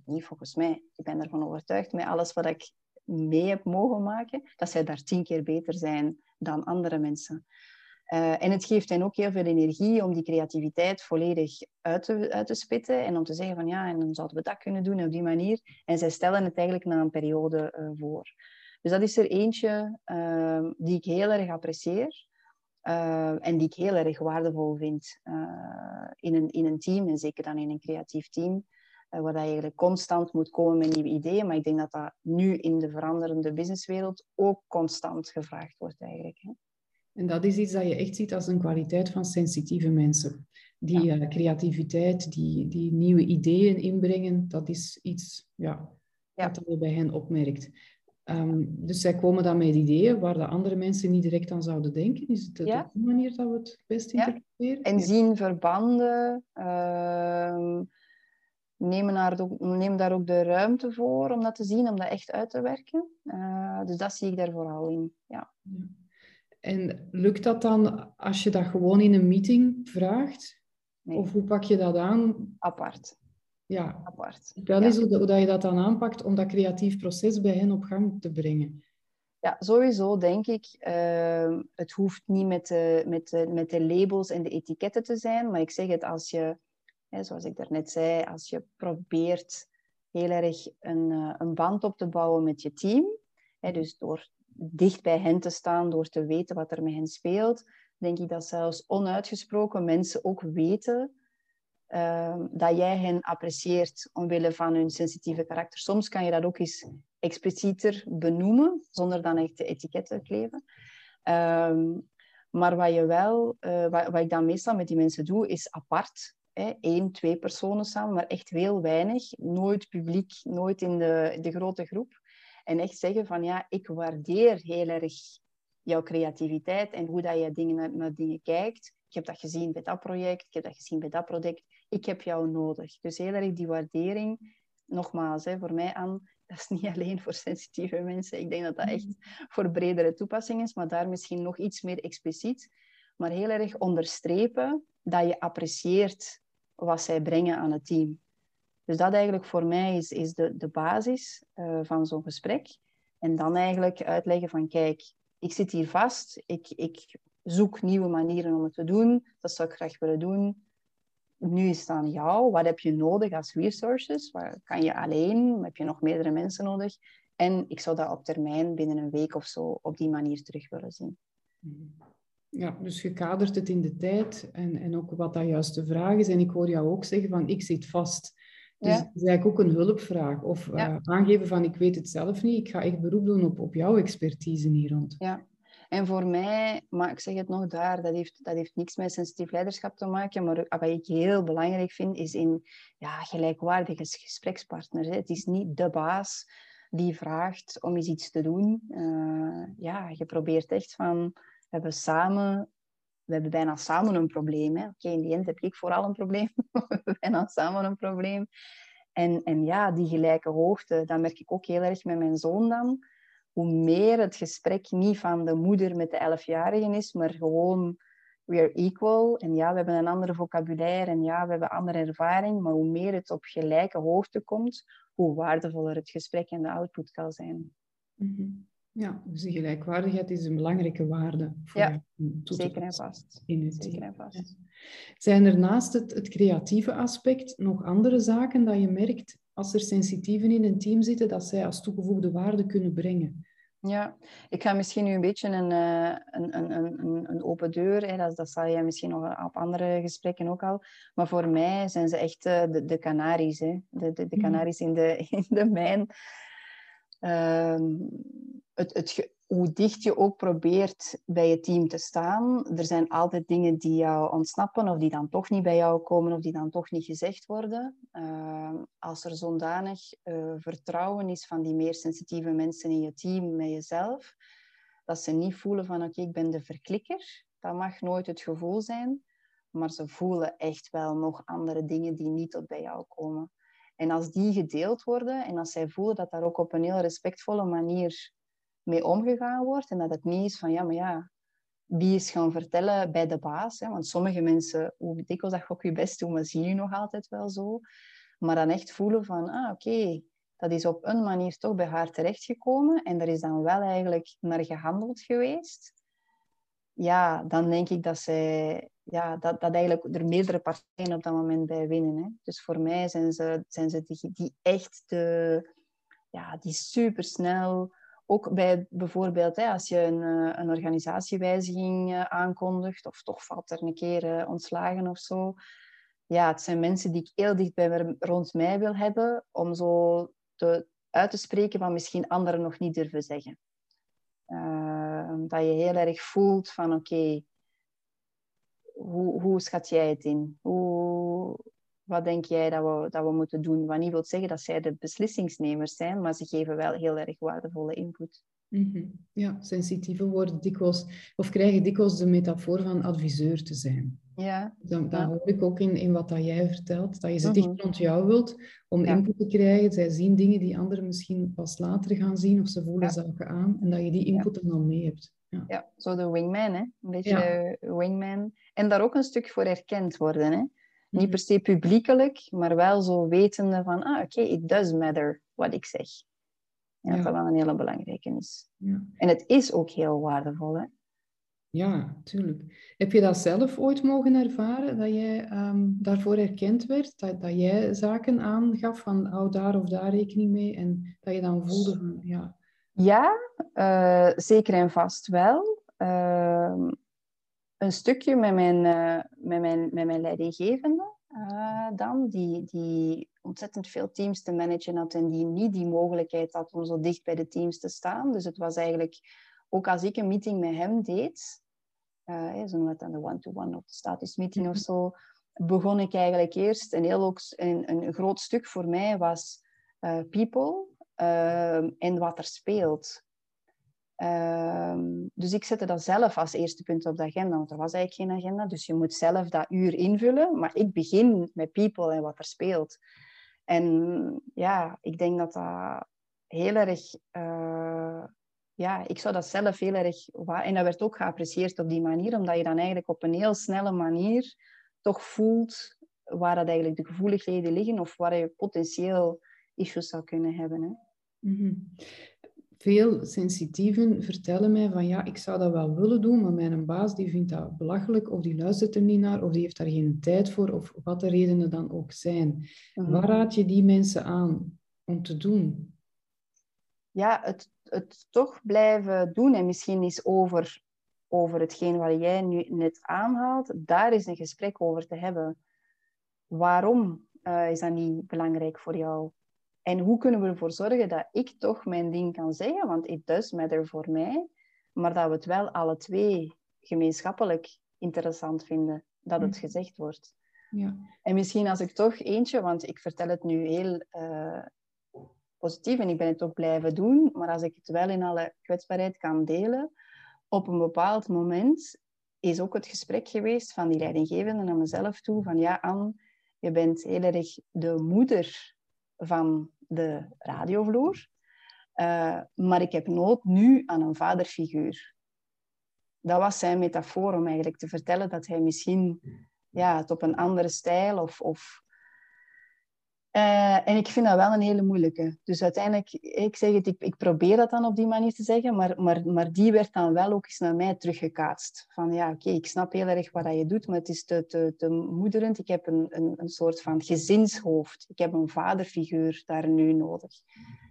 niet volgens mij, ik ben ervan overtuigd met alles wat ik mee heb mogen maken, dat zij daar tien keer beter zijn dan andere mensen. Uh, en het geeft hen ook heel veel energie om die creativiteit volledig uit te, uit te spitten en om te zeggen van ja, en dan zouden we dat kunnen doen op die manier. En zij stellen het eigenlijk na een periode uh, voor. Dus dat is er eentje uh, die ik heel erg apprecieer en die ik heel erg waardevol vind in, een, in een team en zeker dan in een creatief team. Waar je eigenlijk constant moet komen met nieuwe ideeën. Maar ik denk dat dat nu in de veranderende businesswereld ook constant gevraagd wordt eigenlijk. Hè. En dat is iets dat je echt ziet als een kwaliteit van sensitieve mensen. Die ja. uh, creativiteit, die, die nieuwe ideeën inbrengen, dat is iets ja, ja. dat je bij hen opmerkt. Um, dus zij komen dan met ideeën waar de andere mensen niet direct aan zouden denken. Is het ja. die manier dat we het best interpreteren? En zien verbanden, uh, nemen, daar ook, nemen daar ook de ruimte voor om dat te zien, om dat echt uit te werken. Uh, dus dat zie ik daar vooral in. Ja. En lukt dat dan als je dat gewoon in een meeting vraagt? Nee. Of hoe pak je dat aan? Apart. Ja, apart. Wel ja. hoe, dat je dat dan aanpakt om dat creatief proces bij hen op gang te brengen. Ja, sowieso denk ik. Uh, het hoeft niet met de, met, de, met de labels en de etiketten te zijn, maar ik zeg het als je, zoals ik daarnet zei, als je probeert heel erg een, uh, een band op te bouwen met je team, dus door dicht bij hen te staan, door te weten wat er met hen speelt, denk ik dat zelfs onuitgesproken mensen ook weten uh, dat jij hen apprecieert omwille van hun sensitieve karakter. Soms kan je dat ook eens explicieter benoemen, zonder dan echt de etiketten te kleven. Um, maar wat, je wel, uh, wat, wat, ik dan meestal met die mensen doe, is apart. Één, twee personen samen, maar echt heel weinig. Nooit publiek, nooit in de, de grote groep. En echt zeggen van ja, ik waardeer heel erg jouw creativiteit en hoe dat je dingen naar, dingen kijkt. Ik heb dat gezien bij dat project, ik heb dat gezien bij dat product. Ik heb jou nodig. Dus heel erg die waardering, nogmaals, hè, voor mij aan, dat is niet alleen voor sensitieve mensen. Ik denk dat dat echt voor bredere toepassing is, maar daar misschien nog iets meer expliciet. Maar heel erg onderstrepen dat je apprecieert wat zij brengen aan het team. Dus dat eigenlijk voor mij is, is de, de basis uh, van zo'n gesprek. En dan eigenlijk uitleggen van, kijk, ik zit hier vast, ik, ik zoek nieuwe manieren om het te doen, dat zou ik graag willen doen. Nu is het aan jou, wat heb je nodig als resources? Waar kan je alleen? Heb je nog meerdere mensen nodig? En ik zou dat op termijn, binnen een week of zo, op die manier terug willen zien. Ja, dus je kadert het in de tijd en, en ook wat dat juist de vraag is. En ik hoor jou ook zeggen van, ik zit vast. Dus ja. is eigenlijk ook een hulpvraag. Of eh, aangeven van, ik weet het zelf niet. Ik ga echt beroep doen op, op jouw expertise hier rond. Ja, en voor mij, maar ik zeg het nog daar, dat heeft, dat heeft niks met sensitief leiderschap te maken. Maar wat ik heel belangrijk vind, is in ja, gelijkwaardige gesprekspartners. Hè. Het is niet de baas die vraagt om eens iets te doen. Uh, ja, je probeert echt van, we hebben samen, we hebben bijna samen een probleem. Oké, in die end heb ik vooral een probleem. we hebben bijna samen een probleem. En, en ja, die gelijke hoogte, dat merk ik ook heel erg met mijn zoon dan. Hoe meer het gesprek niet van de moeder met de elfjarige is, maar gewoon we are equal. En ja, we hebben een andere vocabulaire en ja, we hebben andere ervaring. Maar hoe meer het op gelijke hoogte komt, hoe waardevoller het gesprek en de output kan zijn. Mhm. Ja, dus die gelijkwaardigheid is een belangrijke waarde. Voor ja, zeker en vast. In het zeker en vast. Zijn er naast het, het creatieve aspect nog andere zaken dat je merkt als er sensitieven in een team zitten, dat zij als toegevoegde waarde kunnen brengen? Ja, ik ga misschien nu een beetje een, eh, een, een, een, een open deur, hè. Dat, dat zal jij misschien nog op andere gesprekken ook al. Maar voor mij zijn ze echt eh, de, de Canaries, hè. De, de, de Canaries in de, in de mijn. Ehm, het, hoe dicht je ook probeert bij je team te staan, er zijn altijd dingen die jou ontsnappen of die dan toch niet bij jou komen of die dan toch niet gezegd worden. Uh, als er zondanig uh, vertrouwen is van die meer sensitieve mensen in je team met jezelf, dat ze niet voelen van oké, ik ben de verklikker. Dat mag nooit het gevoel zijn, maar ze voelen echt wel nog andere dingen die niet tot bij jou komen. En als die gedeeld worden en als zij voelen dat daar ook op een heel respectvolle manier mee omgegaan wordt. En dat het niet is van, ja, maar ja, wie is gaan vertellen bij de baas. Hè? Want sommige mensen, hoe dikwijls dat je ook je best doen, maar zien je nog altijd wel zo. Maar dan echt voelen van, ah, oké, dat is op een manier toch bij haar terechtgekomen. En er is dan wel eigenlijk naar gehandeld geweest. Ja, dan denk ik dat zij... Ja, dat, dat eigenlijk er meerdere partijen op dat moment bij winnen. Hè? Dus voor mij zijn ze, zijn ze die, die echt de... Ja, die supersnel ook bij bijvoorbeeld hè, als je een, eh, een organisatiewijziging eh, aankondigt of toch valt er een keer uh, ontslagen of zo. Ja, het zijn mensen die ik heel dicht bij rond mij wil hebben om zo te, uit te spreken wat misschien anderen nog niet durven zeggen. Dat je heel erg voelt van oké, hoe, hoe schat jij het in? Hoe, wat denk jij dat we, dat we moeten doen? Wat niet wil zeggen dat zij de beslissingsnemers zijn, maar ze geven wel heel erg waardevolle input. Mhm. Ja, sensitieve worden dikwijls, of krijgen dikwijls de metafoor van adviseur te zijn. Ja. Dan, dan hoor ik ook in, in wat dat jij vertelt, dat je ze dicht mhm. rond jou wilt om input te krijgen. Zij zien dingen die anderen misschien pas later gaan zien, of ze voelen ja. zaken aan, en dat je die input er dan mee hebt. Ja. ja, zo de wingman, hè? een beetje wingman. En daar ook een stuk voor erkend worden. Hè? Niet mhm. per se publiekelijk, maar wel zo wetende van, ah, oké, it does matter wat ik zeg. En dat dat wel een hele belangrijke is. Ja. En het is ook heel waardevol, hè? Ja, tuurlijk. Heb je dat zelf ooit mogen ervaren, dat jij um, daarvoor erkend werd? Dat, dat jij zaken aangaf van, hou daar of daar rekening mee? En dat je dan voelde van, ja... Ja, uh, zeker en vast wel. Uh, een stukje met mijn, uh, met mijn, met mijn leidinggevende uh, dan, die, die ontzettend veel teams te managen had en die niet die mogelijkheid had om zo dicht bij de teams te staan. Dus het was eigenlijk, ook als ik een meeting met hem deed, uh, zo wat aan de one-to-one of de statusmeeting of zo, begon ik eigenlijk eerst, een heel ook een, een groot stuk voor mij was people en wat er speelt. Um, dus ik zette dat zelf als eerste punt op de agenda, want er was eigenlijk geen agenda. Dus je moet zelf dat uur invullen. Maar ik begin met people en wat er speelt. En ja, ik denk dat dat heel erg... Uh, ja, ik zou dat zelf heel erg... En dat werd ook geapprecieerd op die manier, omdat je dan eigenlijk op een heel snelle manier toch voelt waar dat eigenlijk de gevoeligheden liggen of waar je potentieel issues zou kunnen hebben. Hè. Mhm. Veel sensitieven vertellen mij van ja, ik zou dat wel willen doen, maar mijn baas die vindt dat belachelijk of die luistert er niet naar of die heeft daar geen tijd voor of wat de redenen dan ook zijn. Mhm. Waar raad je die mensen aan om te doen? Ja, het, het toch blijven doen en misschien eens over, over hetgeen wat jij nu net aanhaalt, daar is een gesprek over te hebben. Waarom uh, is dat niet belangrijk voor jou? En hoe kunnen we ervoor zorgen dat ik toch mijn ding kan zeggen? Want it does matter voor mij. Maar dat we het wel alle twee gemeenschappelijk interessant vinden dat het gezegd wordt. Ja. En misschien als ik toch eentje, want ik vertel het nu heel uh, positief en ik ben het ook blijven doen, maar als ik het wel in alle kwetsbaarheid kan delen, op een bepaald moment is ook het gesprek geweest van die leidinggevende naar mezelf toe, van ja, Anne, je bent heel erg de moeder van de radiovloer. Uh, maar ik heb nood nu aan een vaderfiguur. Dat was zijn metafoor om eigenlijk te vertellen dat hij misschien ja, het op een andere stijl of, of uh, en ik vind dat wel een hele moeilijke. Dus uiteindelijk, ik zeg het, ik, ik, probeer dat dan op die manier te zeggen, maar, maar, maar die werd dan wel ook eens naar mij teruggekaatst. Van ja, oké, ik snap heel erg wat je doet, maar het is te, te, moederend. Ik heb een, een, een soort van gezinshoofd. Ik heb een vaderfiguur daar nu nodig.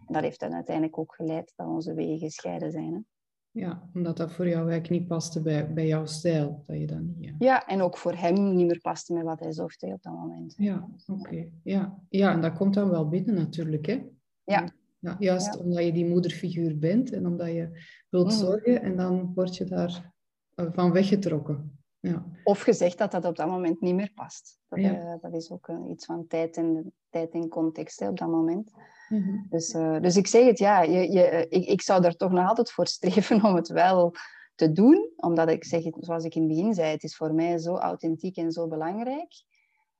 En dat heeft dan uiteindelijk ook geleid dat onze wegen gescheiden zijn. Ja, omdat dat voor jou eigenlijk niet paste bij, bij jouw stijl. Dat je dan niet, ja. ja, en ook voor hem niet meer paste met wat hij zocht op dat moment. Ja, oké. Ja. ja, en dat komt dan wel binnen natuurlijk, hè? Ja. ja juist omdat je die moederfiguur bent en omdat je wilt mm. zorgen en dan word je daar eh, van weggetrokken. Ja. Of gezegd dat dat op dat moment niet meer past. Dat, uh, dat is ook uh, iets van tijd en, tijd en context hè, op dat moment. Mhm. dus, uh, dus ik zeg het, ja, je, je, ik, ik zou er toch nog altijd voor streven om het wel te doen. Omdat ik zeg, zoals ik in het begin zei, het is voor mij zo authentiek en zo belangrijk.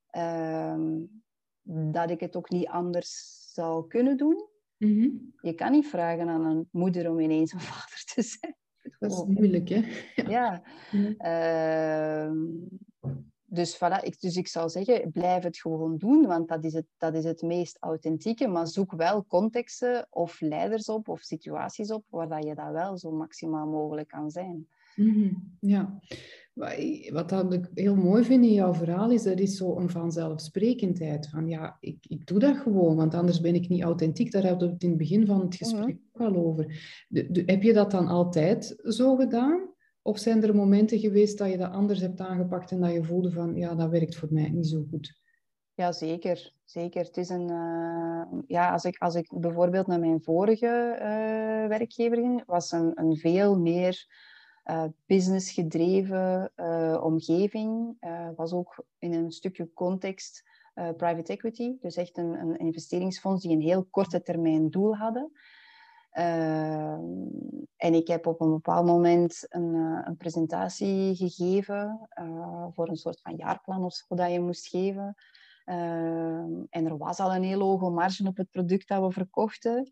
Ehm, dat ik het ook niet anders zou kunnen doen. Mhm. Je kan niet vragen aan een moeder om ineens een vader te zijn. Dat is moeilijk, hè? Ja. ja. Ehm, dus, voilà, ik, dus ik zou zeggen, blijf het gewoon doen, want dat is het, dat is het meest authentieke. Maar zoek wel contexten of leiders op of situaties op waar dat je dat wel zo maximaal mogelijk kan zijn. Mhm, ja, wat ik heel mooi vind in jouw verhaal is, er is zo een vanzelfsprekendheid. Van ja, ik, ik doe dat gewoon, want anders ben ik niet authentiek. Daar hebben we het in het begin van het gesprek mhm. ook al over. De, heb je dat dan altijd zo gedaan? Of zijn er momenten geweest dat je dat anders hebt aangepakt en dat je voelde van, ja, dat werkt voor mij niet zo goed? Ja, zeker. Zeker. Het is een, uh, ja, als, ik, als ik bijvoorbeeld naar mijn vorige uh, werkgever ging, was een, een veel meer uh, businessgedreven omgeving. was ook in een stukje context private equity. Dus echt een, een investeringsfonds die een heel korte termijn doel hadden. Ehm, en ik heb op een bepaald moment een, uh, een presentatie gegeven uh, voor een soort van jaarplan of zo dat je moest geven. Ehm, en er was al een heel hoge marge op het product dat we verkochten.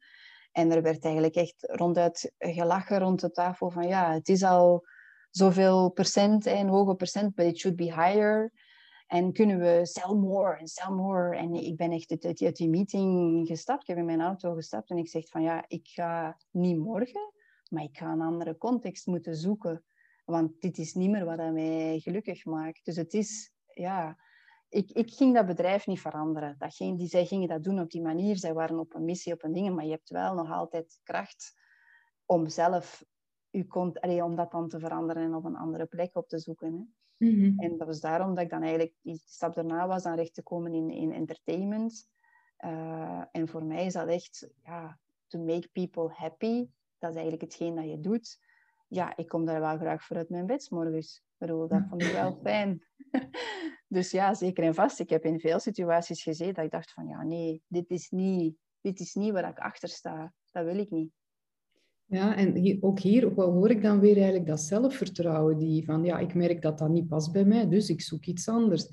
En er werd eigenlijk echt ronduit gelachen rond de tafel van ja, het is al zoveel procent, een hoge procent, but it should be higher. En kunnen we sell more en sell more. En ik ben echt uit, die meeting gestapt. Ik heb in mijn auto gestapt en ik zeg van ja, ik ga niet morgen, maar ik ga een andere context moeten zoeken. Want dit is niet meer wat mij gelukkig maakt. Dus het is, ja, ik, ik ging dat bedrijf niet veranderen. Dat die, zij gingen dat doen op die manier. Zij waren op een missie, op een ding. Maar je hebt wel nog altijd kracht om zelf je om dat dan te veranderen en op een andere plek op te zoeken. Hè. Mhm. En dat was daarom dat ik dan eigenlijk die stap daarna was aan recht te komen in, in entertainment. Uh, en voor mij is dat echt, ja, to make people happy. Dat is eigenlijk hetgeen dat je doet. Ja, ik kom daar wel graag voor uit mijn bed morgens. Bedoel, dat vond ik wel fijn. dus ja, zeker en vast. Ik heb in veel situaties gezeten dat ik dacht van, ja, nee, dit is niet, dit is niet waar ik achter sta. Dat wil ik niet. Ja, en hier, ook hier hoor ik dan weer eigenlijk dat zelfvertrouwen, die van ja, ik merk dat dat niet past bij mij, dus ik zoek iets anders.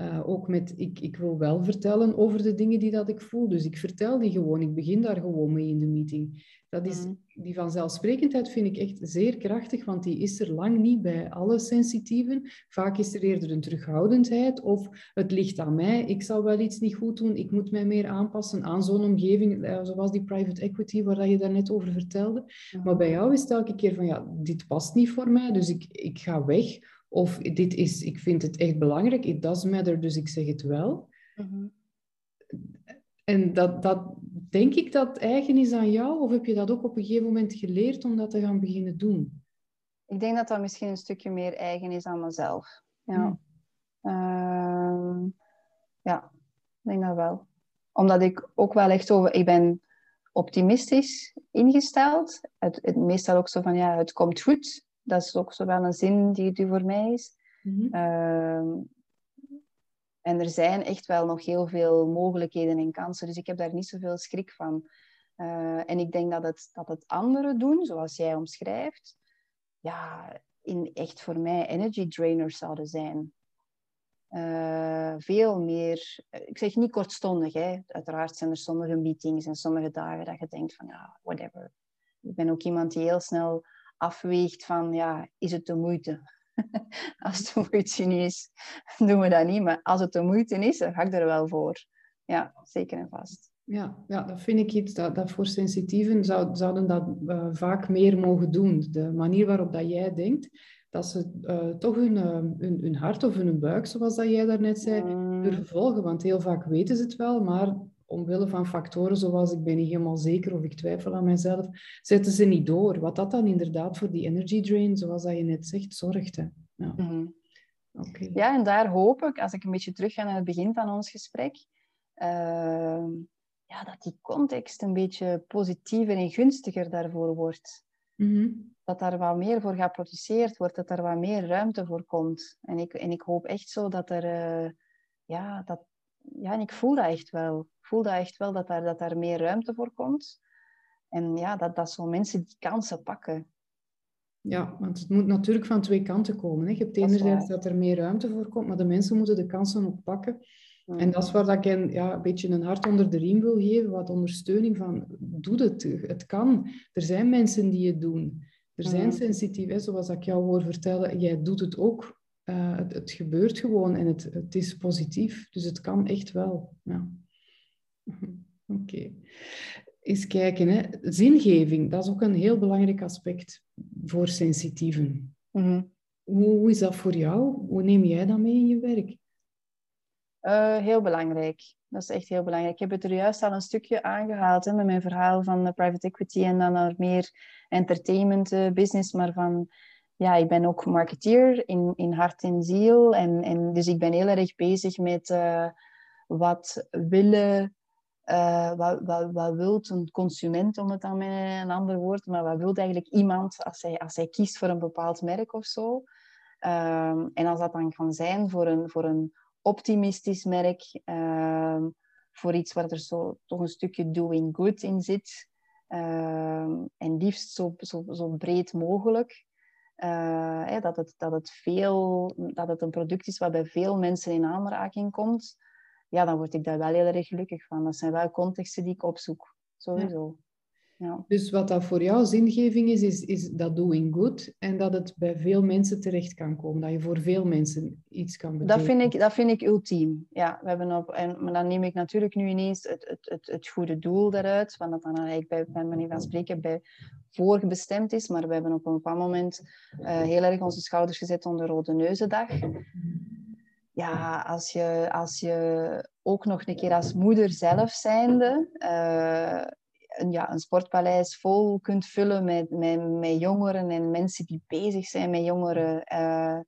Uh, ook met, ik, ik wil wel vertellen over de dingen die dat ik voel. Dus ik vertel die gewoon. Ik begin daar gewoon mee in de meeting. Dat is, mm. Die vanzelfsprekendheid vind ik echt zeer krachtig, want die is er lang niet bij alle sensitieven. Vaak is er eerder een terughoudendheid of het ligt aan mij. Ik zal wel iets niet goed doen. Ik moet mij meer aanpassen aan zo'n omgeving, eh, zoals die private equity waar je daarnet over vertelde. Maar bij jou is het elke keer van, ja, dit past niet voor mij, dus ik, ik ga weg. Of dit is, ik vind het echt belangrijk, it does matter, dus ik zeg het wel. Mhm. En dat, dat denk ik dat eigen is aan jou, of heb je dat ook op een gegeven moment geleerd om dat te gaan beginnen doen? Ik denk dat dat misschien een stukje meer eigen is aan mezelf. Ja, uh, ja ik denk dat wel. Omdat ik ook wel echt over... Ik ben optimistisch ingesteld. Het, het, meestal ook zo van, ja, het komt goed. Dat is ook zo wel een zin die, die voor mij is. Mm en er zijn echt wel nog heel veel mogelijkheden en kansen. Dus ik heb daar niet zoveel schrik van. Uh, en ik denk dat het, dat het anderen doen, zoals jij omschrijft, ja, in echt voor mij energy drainers zouden zijn. Uh, veel meer, ik zeg niet kortstondig, hè. uiteraard zijn er sommige meetings en sommige dagen dat je denkt van ja, whatever. Ik ben ook iemand die heel snel afweegt van ja, is het de moeite? als het de moeite niet is, doen we dat niet. Maar als het de moeite is, dan ga ik er wel voor. Ja, zeker en vast. Ja, ja dat vind ik iets dat, dat voor sensitieven zou, zouden dat uh, vaak meer mogen doen. De manier waarop dat jij denkt, dat ze uh, toch hun, uh, hun, hun, hart of hun buik, zoals dat jij daarnet zei, mm. durven volgen. Want heel vaak weten ze het wel, maar omwille van factoren zoals ik ben niet helemaal zeker of ik twijfel aan mezelf, zetten ze niet door. Wat dat dan inderdaad voor die energy drain, zoals dat je net zegt, zorgt. Hè. Ja. Mm ja, en daar hoop ik, als ik een beetje terug ga naar het begin van ons gesprek, uh, ja, dat die context een beetje positiever en gunstiger daarvoor wordt. Mhm. Dat daar wat meer voor geproduceerd wordt, dat er wat meer ruimte voor komt. En ik, en ik hoop echt zo dat er, uh, ja, dat, ja, en ik voel dat echt wel. Ik voel dat echt wel, dat daar, dat daar meer ruimte voor komt. En ja, dat, dat zo mensen die kansen pakken. Ja, want het moet natuurlijk van twee kanten komen. Hè. Je hebt enerzijds dat er meer ruimte voor komt, maar de mensen moeten de kansen ook pakken. En dat is waar dat ik ja, een beetje een hart onder de riem wil geven, wat ondersteuning van, doe het, het kan. Er zijn mensen die het doen. Er zijn sensitief, zoals ik jou hoor vertellen, jij doet het ook. Uh, het, het, gebeurt gewoon en het, het is positief. Dus het kan echt wel. Ja. Oké. Okay. Eens kijken. Hè. Zingeving, dat is ook een heel belangrijk aspect voor sensitieven. Mhm. hoe, hoe, is dat voor jou? Hoe neem jij dat mee in je werk? Uh, heel belangrijk. Dat is echt heel belangrijk. Ik heb het er juist al een stukje aangehaald hè, met mijn verhaal van private equity en dan naar meer entertainment uh, business, maar van ja, ik ben ook marketeer in, in hart en ziel. En, en dus ik ben heel erg bezig met uh, wat willen, uh, wat, wat, wat wil een consument, om het dan met een ander woord, maar wat wil eigenlijk iemand als hij, als hij kiest voor een bepaald merk of zo. Um, en als dat dan kan zijn voor een, voor een optimistisch merk, um, voor iets waar er zo, toch een stukje doing good in zit. Um, en liefst zo, zo, zo breed mogelijk. Uh, dat, het, dat, het veel, dat het een product is wat bij veel mensen in aanraking komt, ja, dan word ik daar wel heel erg gelukkig van. Dat zijn wel contexten die ik opzoek, sowieso. Ja. Dus wat dat voor jou zingeving is, is, is dat doing good en dat het bij veel mensen terecht kan komen, dat je voor veel mensen iets kan betekenen. Dat vind ik, dat vind ik ultiem. Ja, we hebben op, en, maar dan neem ik natuurlijk nu ineens het, het, het, het goede doel eruit, want dat dan eigenlijk bij, bij manier van spreken bij voorbestemd is, maar we hebben op een bepaald moment uh, heel erg onze schouders gezet onder Rode Neuzendag. Ja, als je, als je ook nog een keer als moeder zelf zijnde uh, een, ja, een sportpaleis vol kunt vullen met, met, jongeren en mensen die bezig zijn met jongeren. Uh,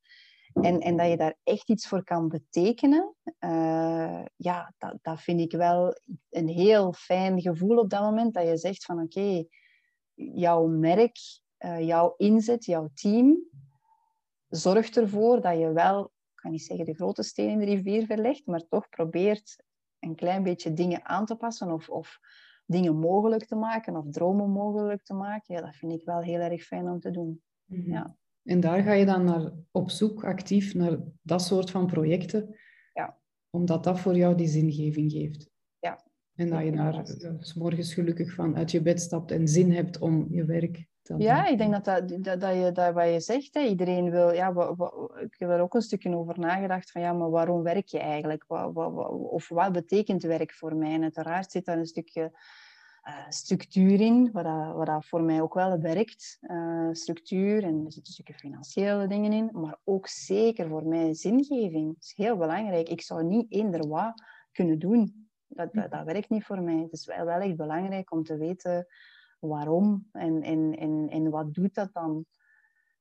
en, en dat je daar echt iets voor kan betekenen, uh, ja, dat, dat vind ik wel een heel fijn gevoel op dat moment. Dat je zegt van oké, jouw merk, uh, jouw inzet, jouw team zorgt ervoor dat je wel, ik kan niet zeggen de grote steen in de rivier verlegt, maar toch probeert een klein beetje dingen aan te passen of, of dingen mogelijk te maken of dromen mogelijk te maken. Ja, dat vind ik wel heel erg fijn om te doen. Mhm. ja. En daar ga je dan naar op zoek actief naar dat soort van projecten. Ja. omdat dat voor jou die zingeving geeft. Ja. En dat je daar uh, s morgens gelukkig van uit je bed stapt en zin hebt om je werk. Ja, ik denk dat, dat, dat, dat je dat wat je zegt, hè, iedereen wil... Ja, wat, wat, ik heb er ook een stukje over nagedacht van ja, maar waarom werk je eigenlijk? Wat, wat, wat, of wat betekent werk voor mij? En uiteraard zit daar een stukje uh, structuur in, wat, dat, wat dat voor mij ook wel werkt. Uh, structuur en er zitten een stukje financiële dingen in, maar ook zeker voor mij zingeving. Dat is heel belangrijk. Ik zou niet eender wat kunnen doen. Dat, dat, dat werkt niet voor mij. Het is wel, wel echt belangrijk om te weten waarom en, en, en, en wat doet dat dan.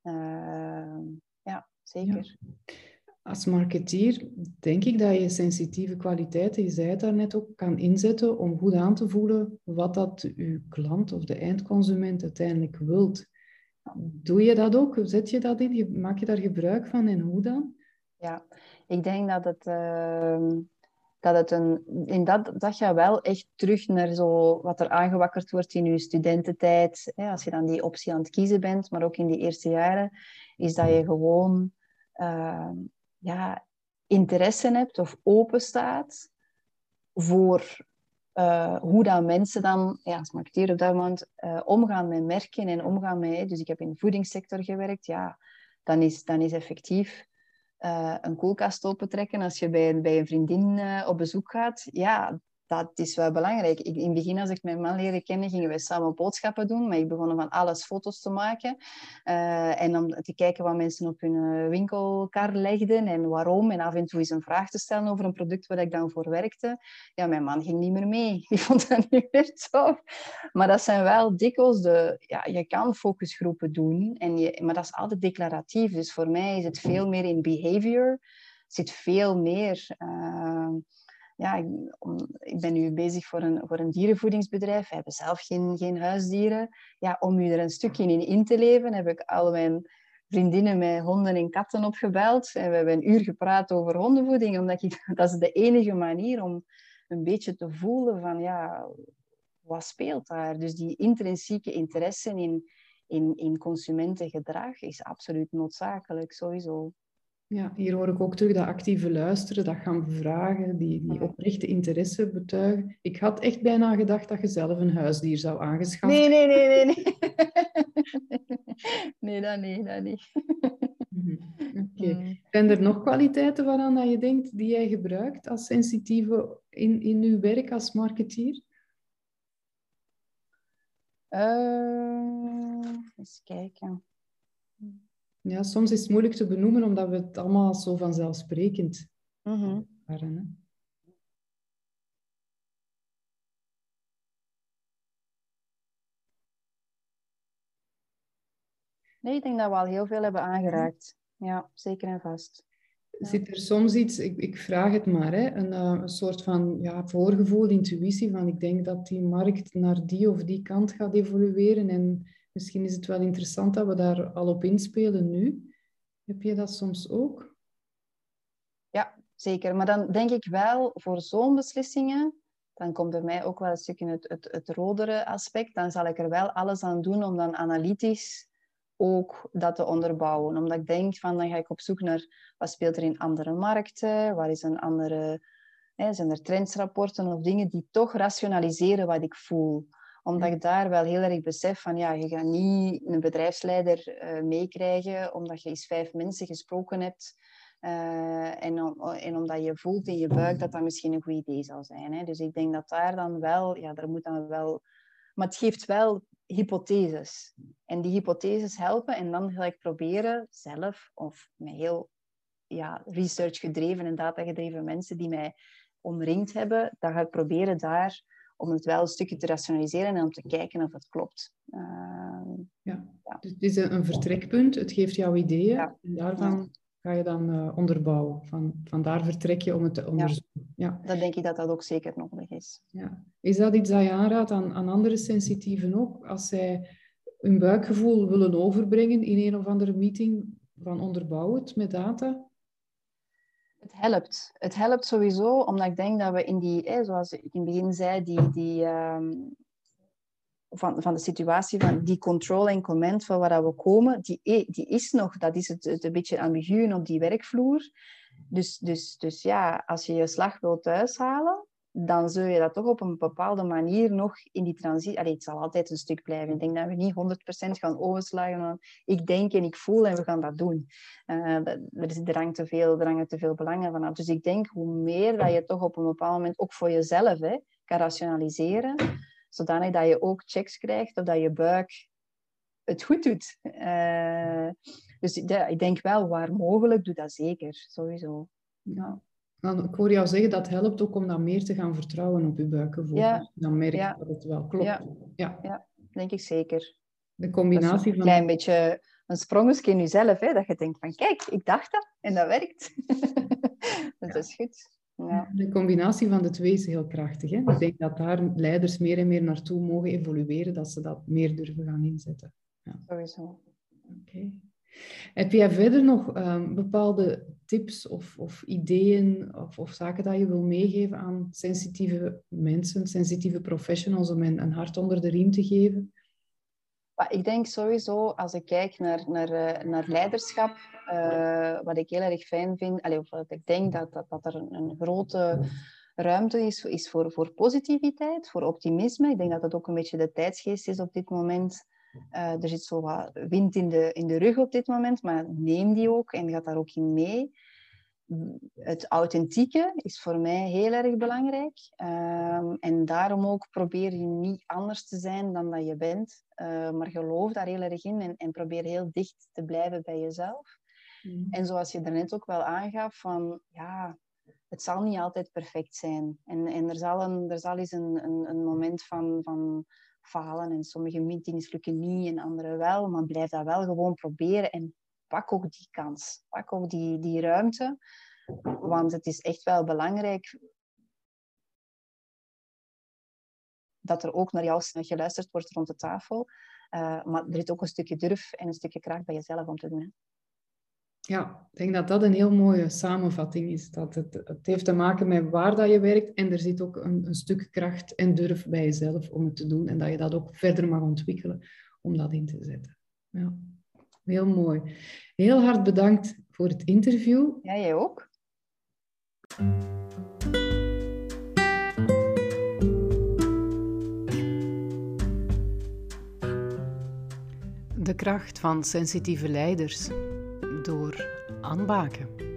Uh, ja, zeker. Ja. Als marketeer denk ik dat je sensitieve kwaliteiten, je zei het daarnet ook, kan inzetten om goed aan te voelen wat dat uw klant of de eindconsument uiteindelijk wilt. Doe je dat ook? Zet je dat in? Maak je daar gebruik van en hoe dan? Ja, ik denk dat het, uh, dat het een... In dat, dat gaat wel echt terug naar zo wat er aangewakkerd wordt in je studententijd. Hè, als je dan die optie aan het kiezen bent, maar ook in die eerste jaren, is dat je gewoon... Uh, ja, interesse hebt of open staat voor uh, hoe dan mensen dan, ja, als marketeer op dat moment, uh, omgaan met merken en omgaan met... Dus ik heb in de voedingssector gewerkt, ja, dan is, dan is effectief uh, een koelkast opentrekken als je bij, bij een vriendin op bezoek gaat. Ja, dat is wel belangrijk. In het begin, als ik mijn man leerde kennen, gingen wij samen boodschappen doen. Maar ik begon van alles foto's te maken. Uh, en om te kijken wat mensen op hun eh, winkelkar legden en waarom. En af en toe eens een vraag te stellen over een product waar ik dan voor werkte. Ja, mijn man ging niet meer mee. Die vond dat niet meer tof. Maar dat zijn wel dikwijls de... Ja, je kan focusgroepen doen. En je, maar dat is altijd declaratief. Dus voor mij is het veel meer in behavior. Er zit veel meer... Uh, ja, ik, om, ik, ben nu bezig voor een, voor een dierenvoedingsbedrijf. We hebben zelf geen, geen huisdieren. Ja, om u er een stukje in in te leven, heb ik al mijn vriendinnen met honden en katten opgebeld. En we hebben een uur gepraat over hondenvoeding, omdat ik, dat is de enige manier om een beetje te voelen van, ja, wat speelt daar? Dus die intrinsieke interesse in, in, in consumentengedrag is absoluut noodzakelijk, sowieso. Ja, hier hoor ik ook terug dat actieve luisteren, dat gaan bevragen, die, die oprechte interesse betuigen. Ik had echt bijna gedacht dat je zelf een huisdier zou aangeschaffen. Nee, nee, nee, nee. Nee, nee dat niet, dat niet. Mhm, oké. Okay. Mm. Zijn er nog kwaliteiten waaraan dat je denkt die jij gebruikt als sensitieve in, in je werk als marketeer? Uh, eens kijken ja, soms is het moeilijk te benoemen omdat we het allemaal zo vanzelfsprekend mm waren. Hè? Nee, ik denk dat we al heel veel hebben aangeraakt. Ja, zeker en vast. Zit er soms iets, ik, ik vraag het maar, hè, een, uh, een soort van ja, voorgevoel, intuïtie van ik denk dat die markt naar die of die kant gaat evolueren en Misschien is het wel interessant dat we daar al op inspelen nu. Heb je dat soms ook? Ja, zeker. Maar dan denk ik wel voor zo'n beslissingen, dan komt bij mij ook wel een stukje het, het, het rodere aspect. Dan zal ik er wel alles aan doen om dan analytisch ook dat te onderbouwen. Omdat ik denk van, dan ga ik op zoek naar wat speelt er in andere markten, waar is een andere, hè, zijn er trendsrapporten of dingen die toch rationaliseren wat ik voel omdat ik daar wel heel erg besef van, ja, je gaat niet een bedrijfsleider uh, meekrijgen omdat je eens vijf mensen gesproken hebt. Uh, en, om, en, omdat je voelt in je buik dat dat misschien een goed idee zou zijn. Hè. Dus ik denk dat daar dan wel, ja, er moet dan wel... Maar het geeft wel hypotheses. En die hypotheses helpen en dan ga ik proberen zelf, of met heel ja, research gedreven en data gedreven mensen die mij omringd hebben, dan ga ik proberen daar om het wel een stukje te rationaliseren en om te kijken of het klopt. Uh, ja. ja. Dus het is een vertrekpunt, het geeft jou ideeën ja. en daarvan ga je dan uh, onderbouwen. Van, van daar vertrek je om het te onderzoeken. Ja. Dat denk ik dat dat ook zeker nodig is. Ja. Is dat iets dat je aanraadt aan, aan andere sensitieven ook? Als zij hun buikgevoel willen overbrengen in een of andere meeting, van onderbouw het met data? Het helpt. Het helpt sowieso, omdat ik denk dat we in die, zoals ik in het begin zei, die, die, um, van, van de situatie van die control en comment van waar we komen, die, die is nog, dat is het, het een beetje ambigu op die werkvloer. Dus, dus, dus ja, als je je slag wilt thuishalen, dan zul je dat toch op een bepaalde manier nog in die transitie... Allee, het zal altijd een stuk blijven. Ik denk dat we niet 100% gaan overslagen van ik denk en ik voel en we gaan dat doen. Uh, er, hangt te veel, er te veel belangen vanaf. Dus ik denk hoe meer dat je toch op een bepaald moment ook voor jezelf hè, kan rationaliseren, zodanig dat je ook checks krijgt of dat je buik het goed doet. Uh, dus ja, ik denk wel, waar mogelijk, doe dat zeker, sowieso. Ja. Dan, ik hoor jou zeggen dat het helpt ook om dan meer te gaan vertrouwen op je buikgevoel. Ja. Dan merk je dat het wel klopt. Ja. Ja. ja, denk ik zeker. De combinatie van... Een klein beetje een sprongetje in jezelf, hè, dat je denkt van kijk, ik dacht dat en dat werkt. dat is goed. Ja. De combinatie van de twee is heel krachtig. Hè? Ik denk dat daar leiders meer en meer naartoe mogen evolueren, dat ze dat meer durven gaan inzetten. Ja. Sowieso. Oké. Heb jij verder nog um, bepaalde tips of, of ideeën of, of, zaken dat je wil meegeven aan sensitieve mensen, sensitieve professionals om een, een hart onder de riem te geven? Ik denk sowieso, als ik kijk naar, naar, eh, naar leiderschap, uh, wat ik heel erg fijn vind, allee, of wat ik denk dat, dat, dat er een, een grote ruimte is, is voor, voor positiviteit, voor optimisme. Ik denk dat dat ook een beetje de tijdsgeest is op dit moment. Uh, er zit zo wat wind in de, in de rug op dit moment, maar neem die ook en gaat daar ook in mee. Het authentieke is voor mij heel erg belangrijk. Uh, en daarom ook probeer je niet anders te zijn dan dat je bent. Uh, maar geloof daar heel erg in en, en, probeer heel dicht te blijven bij jezelf. Mm. En zoals je daarnet ook wel aangaf, van ja, het zal niet altijd perfect zijn. En, en er, zal een, er zal eens een, een, een moment van, van falen en sommige meetings lukken niet en andere wel, maar blijf dat wel gewoon proberen en pak ook die kans. Pak ook die, die ruimte, want het is echt wel belangrijk dat er ook naar jou geluisterd wordt rond de tafel. Uh, maar er zit ook een stukje durf en een stukje kracht bij jezelf om te doen. Ja, ik denk dat dat een heel mooie samenvatting is. Dat het, het heeft te maken met waar dat je werkt en er zit ook een, een stuk kracht en durf bij jezelf om het te doen en dat je dat ook verder mag ontwikkelen om dat in te zetten. Ja, heel mooi. Heel hard bedankt voor het interview. Ja, jij ook. De kracht van sensitieve leiders door Anne Baken.